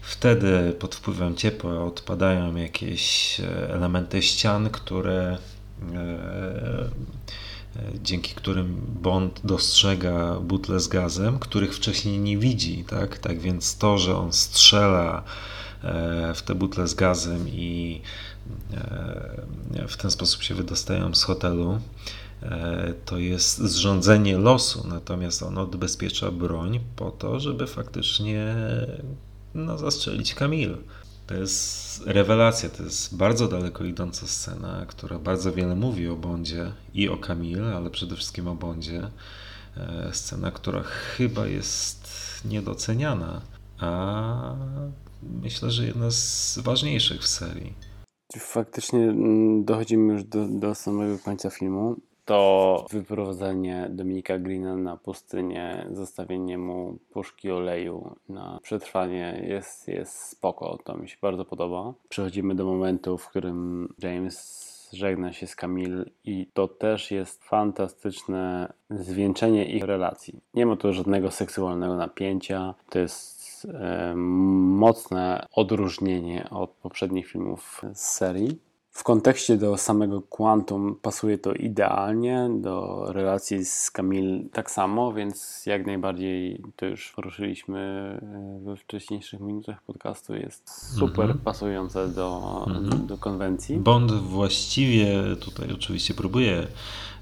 S3: Wtedy pod wpływem ciepła odpadają jakieś e, elementy ścian, które dzięki którym Bond dostrzega butle z gazem, których wcześniej nie widzi. Tak, tak więc to, że on strzela e, w te butle z gazem i e, w ten sposób się wydostają z hotelu, e, to jest zrządzenie losu, natomiast on odbezpiecza broń po to, żeby faktycznie no, zastrzelić Kamil. To jest rewelacja, to jest bardzo daleko idąca scena, która bardzo wiele mówi o Bondzie i o Camille, ale przede wszystkim o Bondzie. E, scena, która chyba jest niedoceniana, a myślę, że jedna z ważniejszych w serii.
S2: Faktycznie mm, dochodzimy już do, do samego końca filmu to wyprowadzenie Dominika Greena na pustynię, zostawienie mu puszki oleju na przetrwanie jest, jest spoko, to mi się bardzo podoba. Przechodzimy do momentu, w którym James żegna się z Camille i to też jest fantastyczne zwieńczenie ich relacji. Nie ma tu żadnego seksualnego napięcia, to jest e, mocne odróżnienie od poprzednich filmów z serii. W kontekście do samego Quantum pasuje to idealnie, do relacji z Camille tak samo, więc jak najbardziej to już poruszyliśmy e, we wcześniejszych minutach podcastu. Jest super
S3: Mhm.
S2: pasujące do,
S3: Mhm.
S2: do konwencji.
S3: Bond właściwie tutaj oczywiście próbuje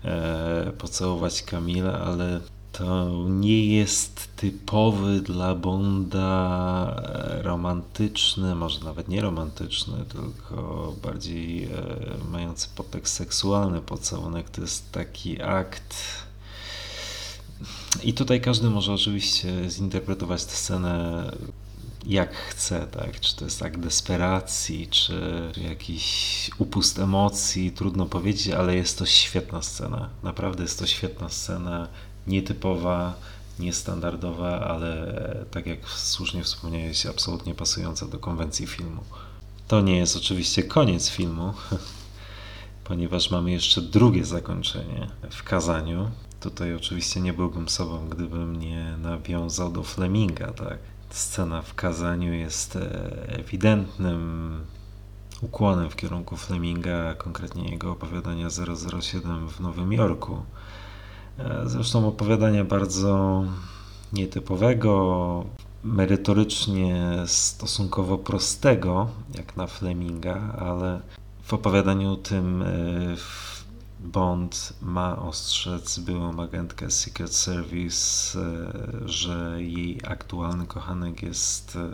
S3: e, pocałować Kamilę, ale to nie jest typowy dla Bonda e, romantyczny, może nawet nie romantyczny, tylko bardziej e, mający podtekst seksualny pocałunek. To jest taki akt. I tutaj każdy może oczywiście zinterpretować tę scenę jak chce, tak? Czy to jest akt desperacji, czy jakiś upust emocji, trudno powiedzieć, ale jest to świetna scena. Naprawdę jest to świetna scena, nietypowa, niestandardowa, ale tak jak słusznie wspomniałeś, absolutnie pasująca do konwencji filmu. To nie jest oczywiście koniec filmu, ponieważ mamy jeszcze drugie zakończenie w kazaniu. Tutaj oczywiście nie byłbym sobą, gdybym nie nawiązał do Fleminga, tak? Scena w kazaniu jest e, ewidentnym ukłonem w kierunku Fleminga, konkretnie jego opowiadania 007 w Nowym Jorku. Zresztą opowiadania bardzo nietypowego, merytorycznie stosunkowo prostego, jak na Fleminga, ale w opowiadaniu tym w- Bond ma ostrzec byłą agentkę Secret Service, e, że jej aktualny kochanek jest e,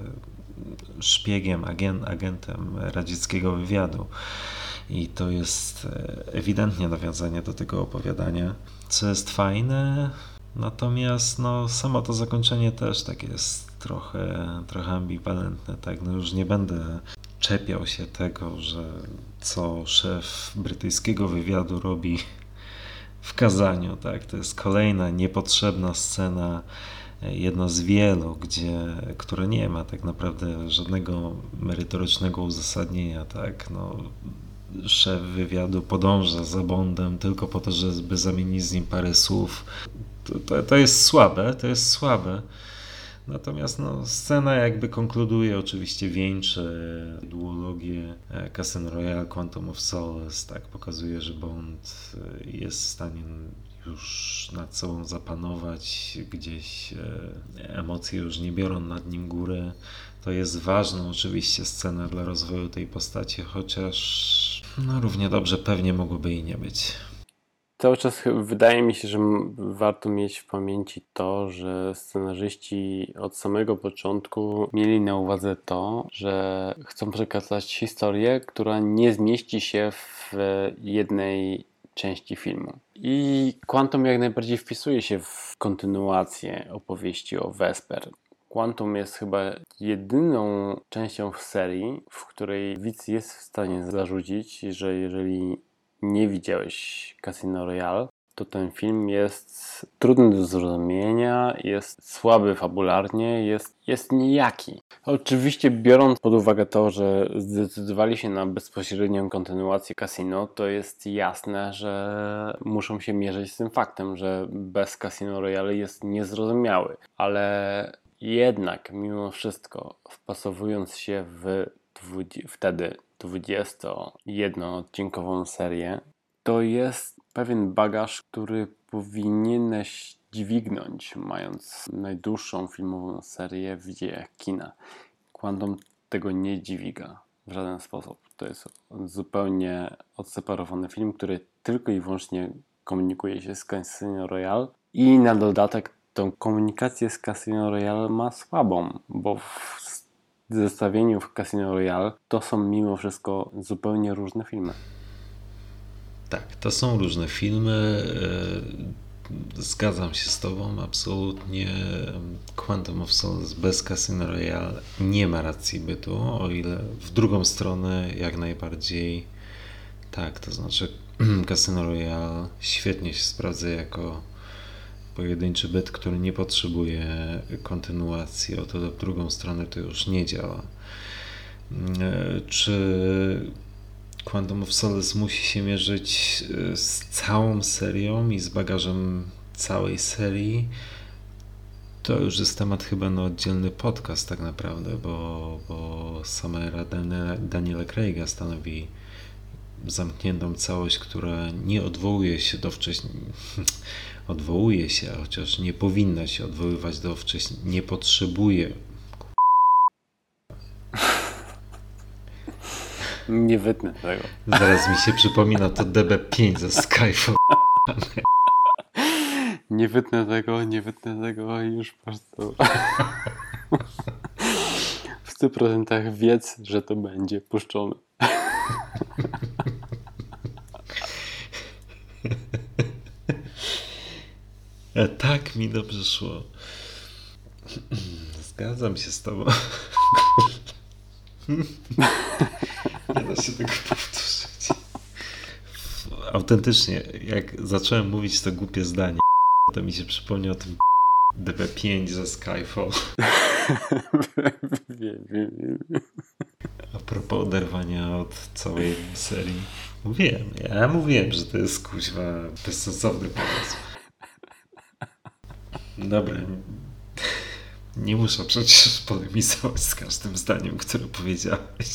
S3: szpiegiem, agen- agentem radzieckiego wywiadu. I to jest ewidentnie nawiązanie do tego opowiadania, co jest fajne. Natomiast no, samo to zakończenie też tak jest trochę, trochę ambiwalentne. Tak? No już nie będę czepiał się tego, że co szef brytyjskiego wywiadu robi w kazaniu. Tak? To jest kolejna niepotrzebna scena, e, jedna z wielu, gdzie, które nie ma tak naprawdę żadnego merytorycznego uzasadnienia. Tak? No, szef wywiadu podąża za Bondem tylko po to, żeby zamienić z nim parę słów. To, to, to jest słabe, to jest słabe. Natomiast no, scena jakby konkluduje, oczywiście wieńczy duologię e, Casino Royale, Quantum of Solace, tak, pokazuje, że Bond e, jest w stanie już nad sobą zapanować, gdzieś e, emocje już nie biorą nad nim góry. To jest ważna oczywiście scena dla rozwoju tej postaci, chociaż no, równie dobrze pewnie mogłoby jej nie być.
S2: Cały czas wydaje mi się, że warto mieć w pamięci to, że scenarzyści od samego początku mieli na uwadze to, że chcą przekazać historię, która nie zmieści się w jednej części filmu. I Quantum jak najbardziej wpisuje się w kontynuację opowieści o Vesper. Quantum jest chyba jedyną częścią w serii, w której widz jest w stanie zarzucić, że jeżeli nie widziałeś Casino Royale, to ten film jest trudny do zrozumienia, jest słaby fabularnie, jest, jest nijaki. Oczywiście biorąc pod uwagę to, że zdecydowali się na bezpośrednią kontynuację Casino, to jest jasne, że muszą się mierzyć z tym faktem, że bez Casino Royale jest niezrozumiały. Ale jednak mimo wszystko wpasowując się w wtedy 21-odcinkową serię, to jest pewien bagaż, który powinieneś dźwignąć, mając najdłuższą filmową serię w dziejach kina. Quantum tego nie dźwiga w żaden sposób. To jest zupełnie odseparowany film, który tylko i wyłącznie komunikuje się z Casino Royale i na dodatek tą komunikację z Casino Royale ma słabą, bo w zestawieniu w Casino Royale to są mimo wszystko zupełnie różne filmy.
S3: Tak, to są różne filmy. e, Zgadzam się z Tobą, absolutnie. Quantum of Solace bez Casino Royale nie ma racji bytu, o ile w drugą stronę jak najbardziej tak, to znaczy Casino Royale świetnie się sprawdza jako pojedynczy byt, który nie potrzebuje kontynuacji, o tyle w drugą stronę to już nie działa. E, Czy Quantum of Solace musi się mierzyć e, z całą serią i z bagażem całej serii. To już jest temat chyba na oddzielny podcast tak naprawdę, bo, bo sama era Daniela, Daniela Craiga stanowi zamkniętą całość, która nie odwołuje się do wcześniej. Odwołuje się, chociaż nie powinna się odwoływać do wcześniej. Nie potrzebuje.
S2: Nie wytnę tego.
S3: Zaraz mi się przypomina to DB5 ze Skyfall.
S2: Nie wytnę tego, nie wytnę tego i już po prostu. W 100% wiedz, że to będzie puszczone.
S3: E, tak mi dobrze szło. Zgadzam się z tobą. Nie da się tego powtórzyć. Autentycznie, jak zacząłem mówić to głupie zdanie, to mi się przypomniał o tym DB5 ze Skyfall. A propos oderwania od całej serii. Mówiłem, ja mówiłem, że to jest kuźwa bezsensowny pomysł. Dobra. Nie muszę przecież polemizować z każdym zdaniem, które powiedziałeś.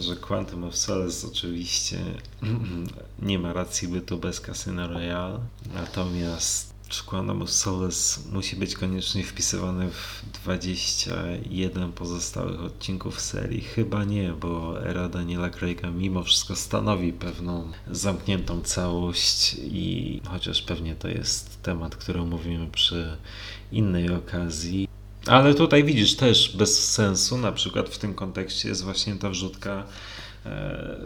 S3: Że Quantum of Solace oczywiście nie ma racji bytu bez Casino Royale, natomiast of Solace musi być koniecznie wpisywany w 21 pozostałych odcinków serii? Chyba nie, bo era Daniela Craig'a mimo wszystko stanowi pewną zamkniętą całość i chociaż pewnie to jest temat, który omówimy przy innej okazji, ale tutaj widzisz też bez sensu, na przykład w tym kontekście jest właśnie ta wrzutka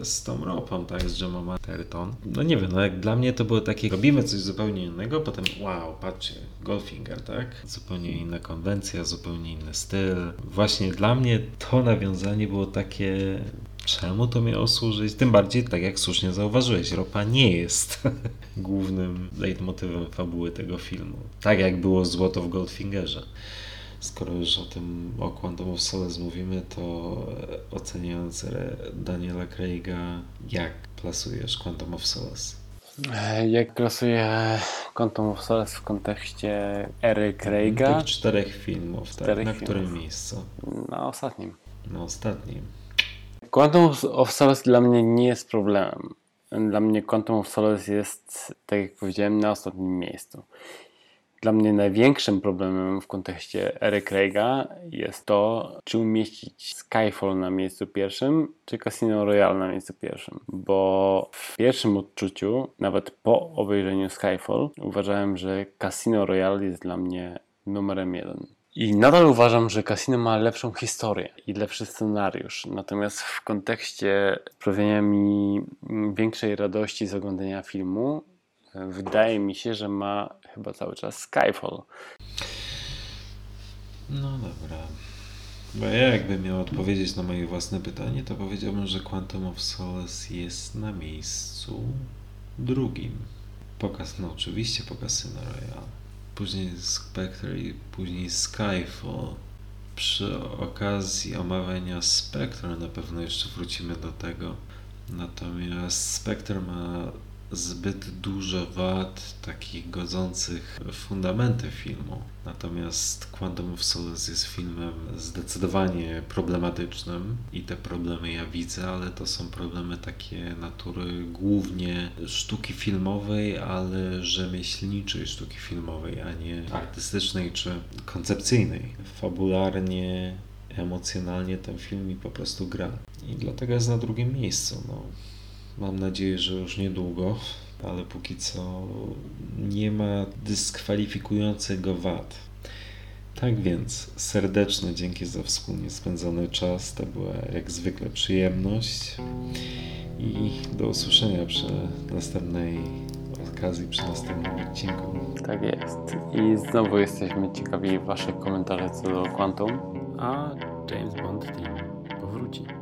S3: z tą ropą, tak, z Gemma Matterton. No nie wiem, no jak dla mnie to było takie, robimy coś zupełnie innego, potem wow, patrzcie, Goldfinger, tak? Zupełnie inna konwencja, zupełnie inny styl. Właśnie dla mnie to nawiązanie było takie, czemu to miało służyć? Tym bardziej, tak jak słusznie zauważyłeś, ropa nie jest głównym leitmotywem fabuły tego filmu. Tak jak było złoto w Goldfingerze skoro już o tym o Quantum of Solace mówimy, to oceniając re- Daniela Craiga, jak plasujesz Quantum of Solace?
S2: E, Jak klasuje Quantum of Solace w kontekście ery Craiga?
S3: Tych czterech filmów, tak?
S2: Czterech
S3: Na
S2: filmów.
S3: którym miejscu?
S2: Na ostatnim.
S3: Na ostatnim.
S2: Quantum of Solace dla mnie nie jest problemem. Dla mnie Quantum of Solace jest, tak jak powiedziałem, na ostatnim miejscu. Dla mnie największym problemem w kontekście ery Craiga jest to, czy umieścić Skyfall na miejscu pierwszym, czy Casino Royale na miejscu pierwszym. Bo w pierwszym odczuciu, nawet po obejrzeniu Skyfall, uważałem, że Casino Royale jest dla mnie numerem jeden. I nadal uważam, że Casino ma lepszą historię i lepszy scenariusz. Natomiast w kontekście sprawiania mi większej radości z oglądania filmu, wydaje mi się, że ma chyba cały czas Skyfall.
S3: No dobra. Bo ja jakbym miał odpowiedzieć na moje własne pytanie, to powiedziałbym, że Quantum of Solace jest na miejscu drugim. Pokaz, no oczywiście po Casino Royale. Później Spectre i później Skyfall. Przy okazji omawiania Spectre na pewno jeszcze wrócimy do tego. Natomiast Spectre ma zbyt dużo wad takich godzących w fundamenty filmu. Natomiast Quantum of Solace jest filmem zdecydowanie problematycznym i te problemy ja widzę, ale to są problemy takie natury głównie sztuki filmowej, ale rzemieślniczej sztuki filmowej, a nie artystycznej czy koncepcyjnej. Fabularnie, emocjonalnie ten film mi po prostu gra. I dlatego jest na drugim miejscu. No. Mam nadzieję, że już niedługo, ale póki co nie ma dyskwalifikującego wad. Tak więc serdeczne dzięki za wspólnie spędzony czas. To była jak zwykle przyjemność i do usłyszenia przy następnej okazji, przy następnym odcinku.
S2: Tak jest. I znowu jesteśmy ciekawi Waszych komentarzy co do Quantum. A James Bond Team powróci.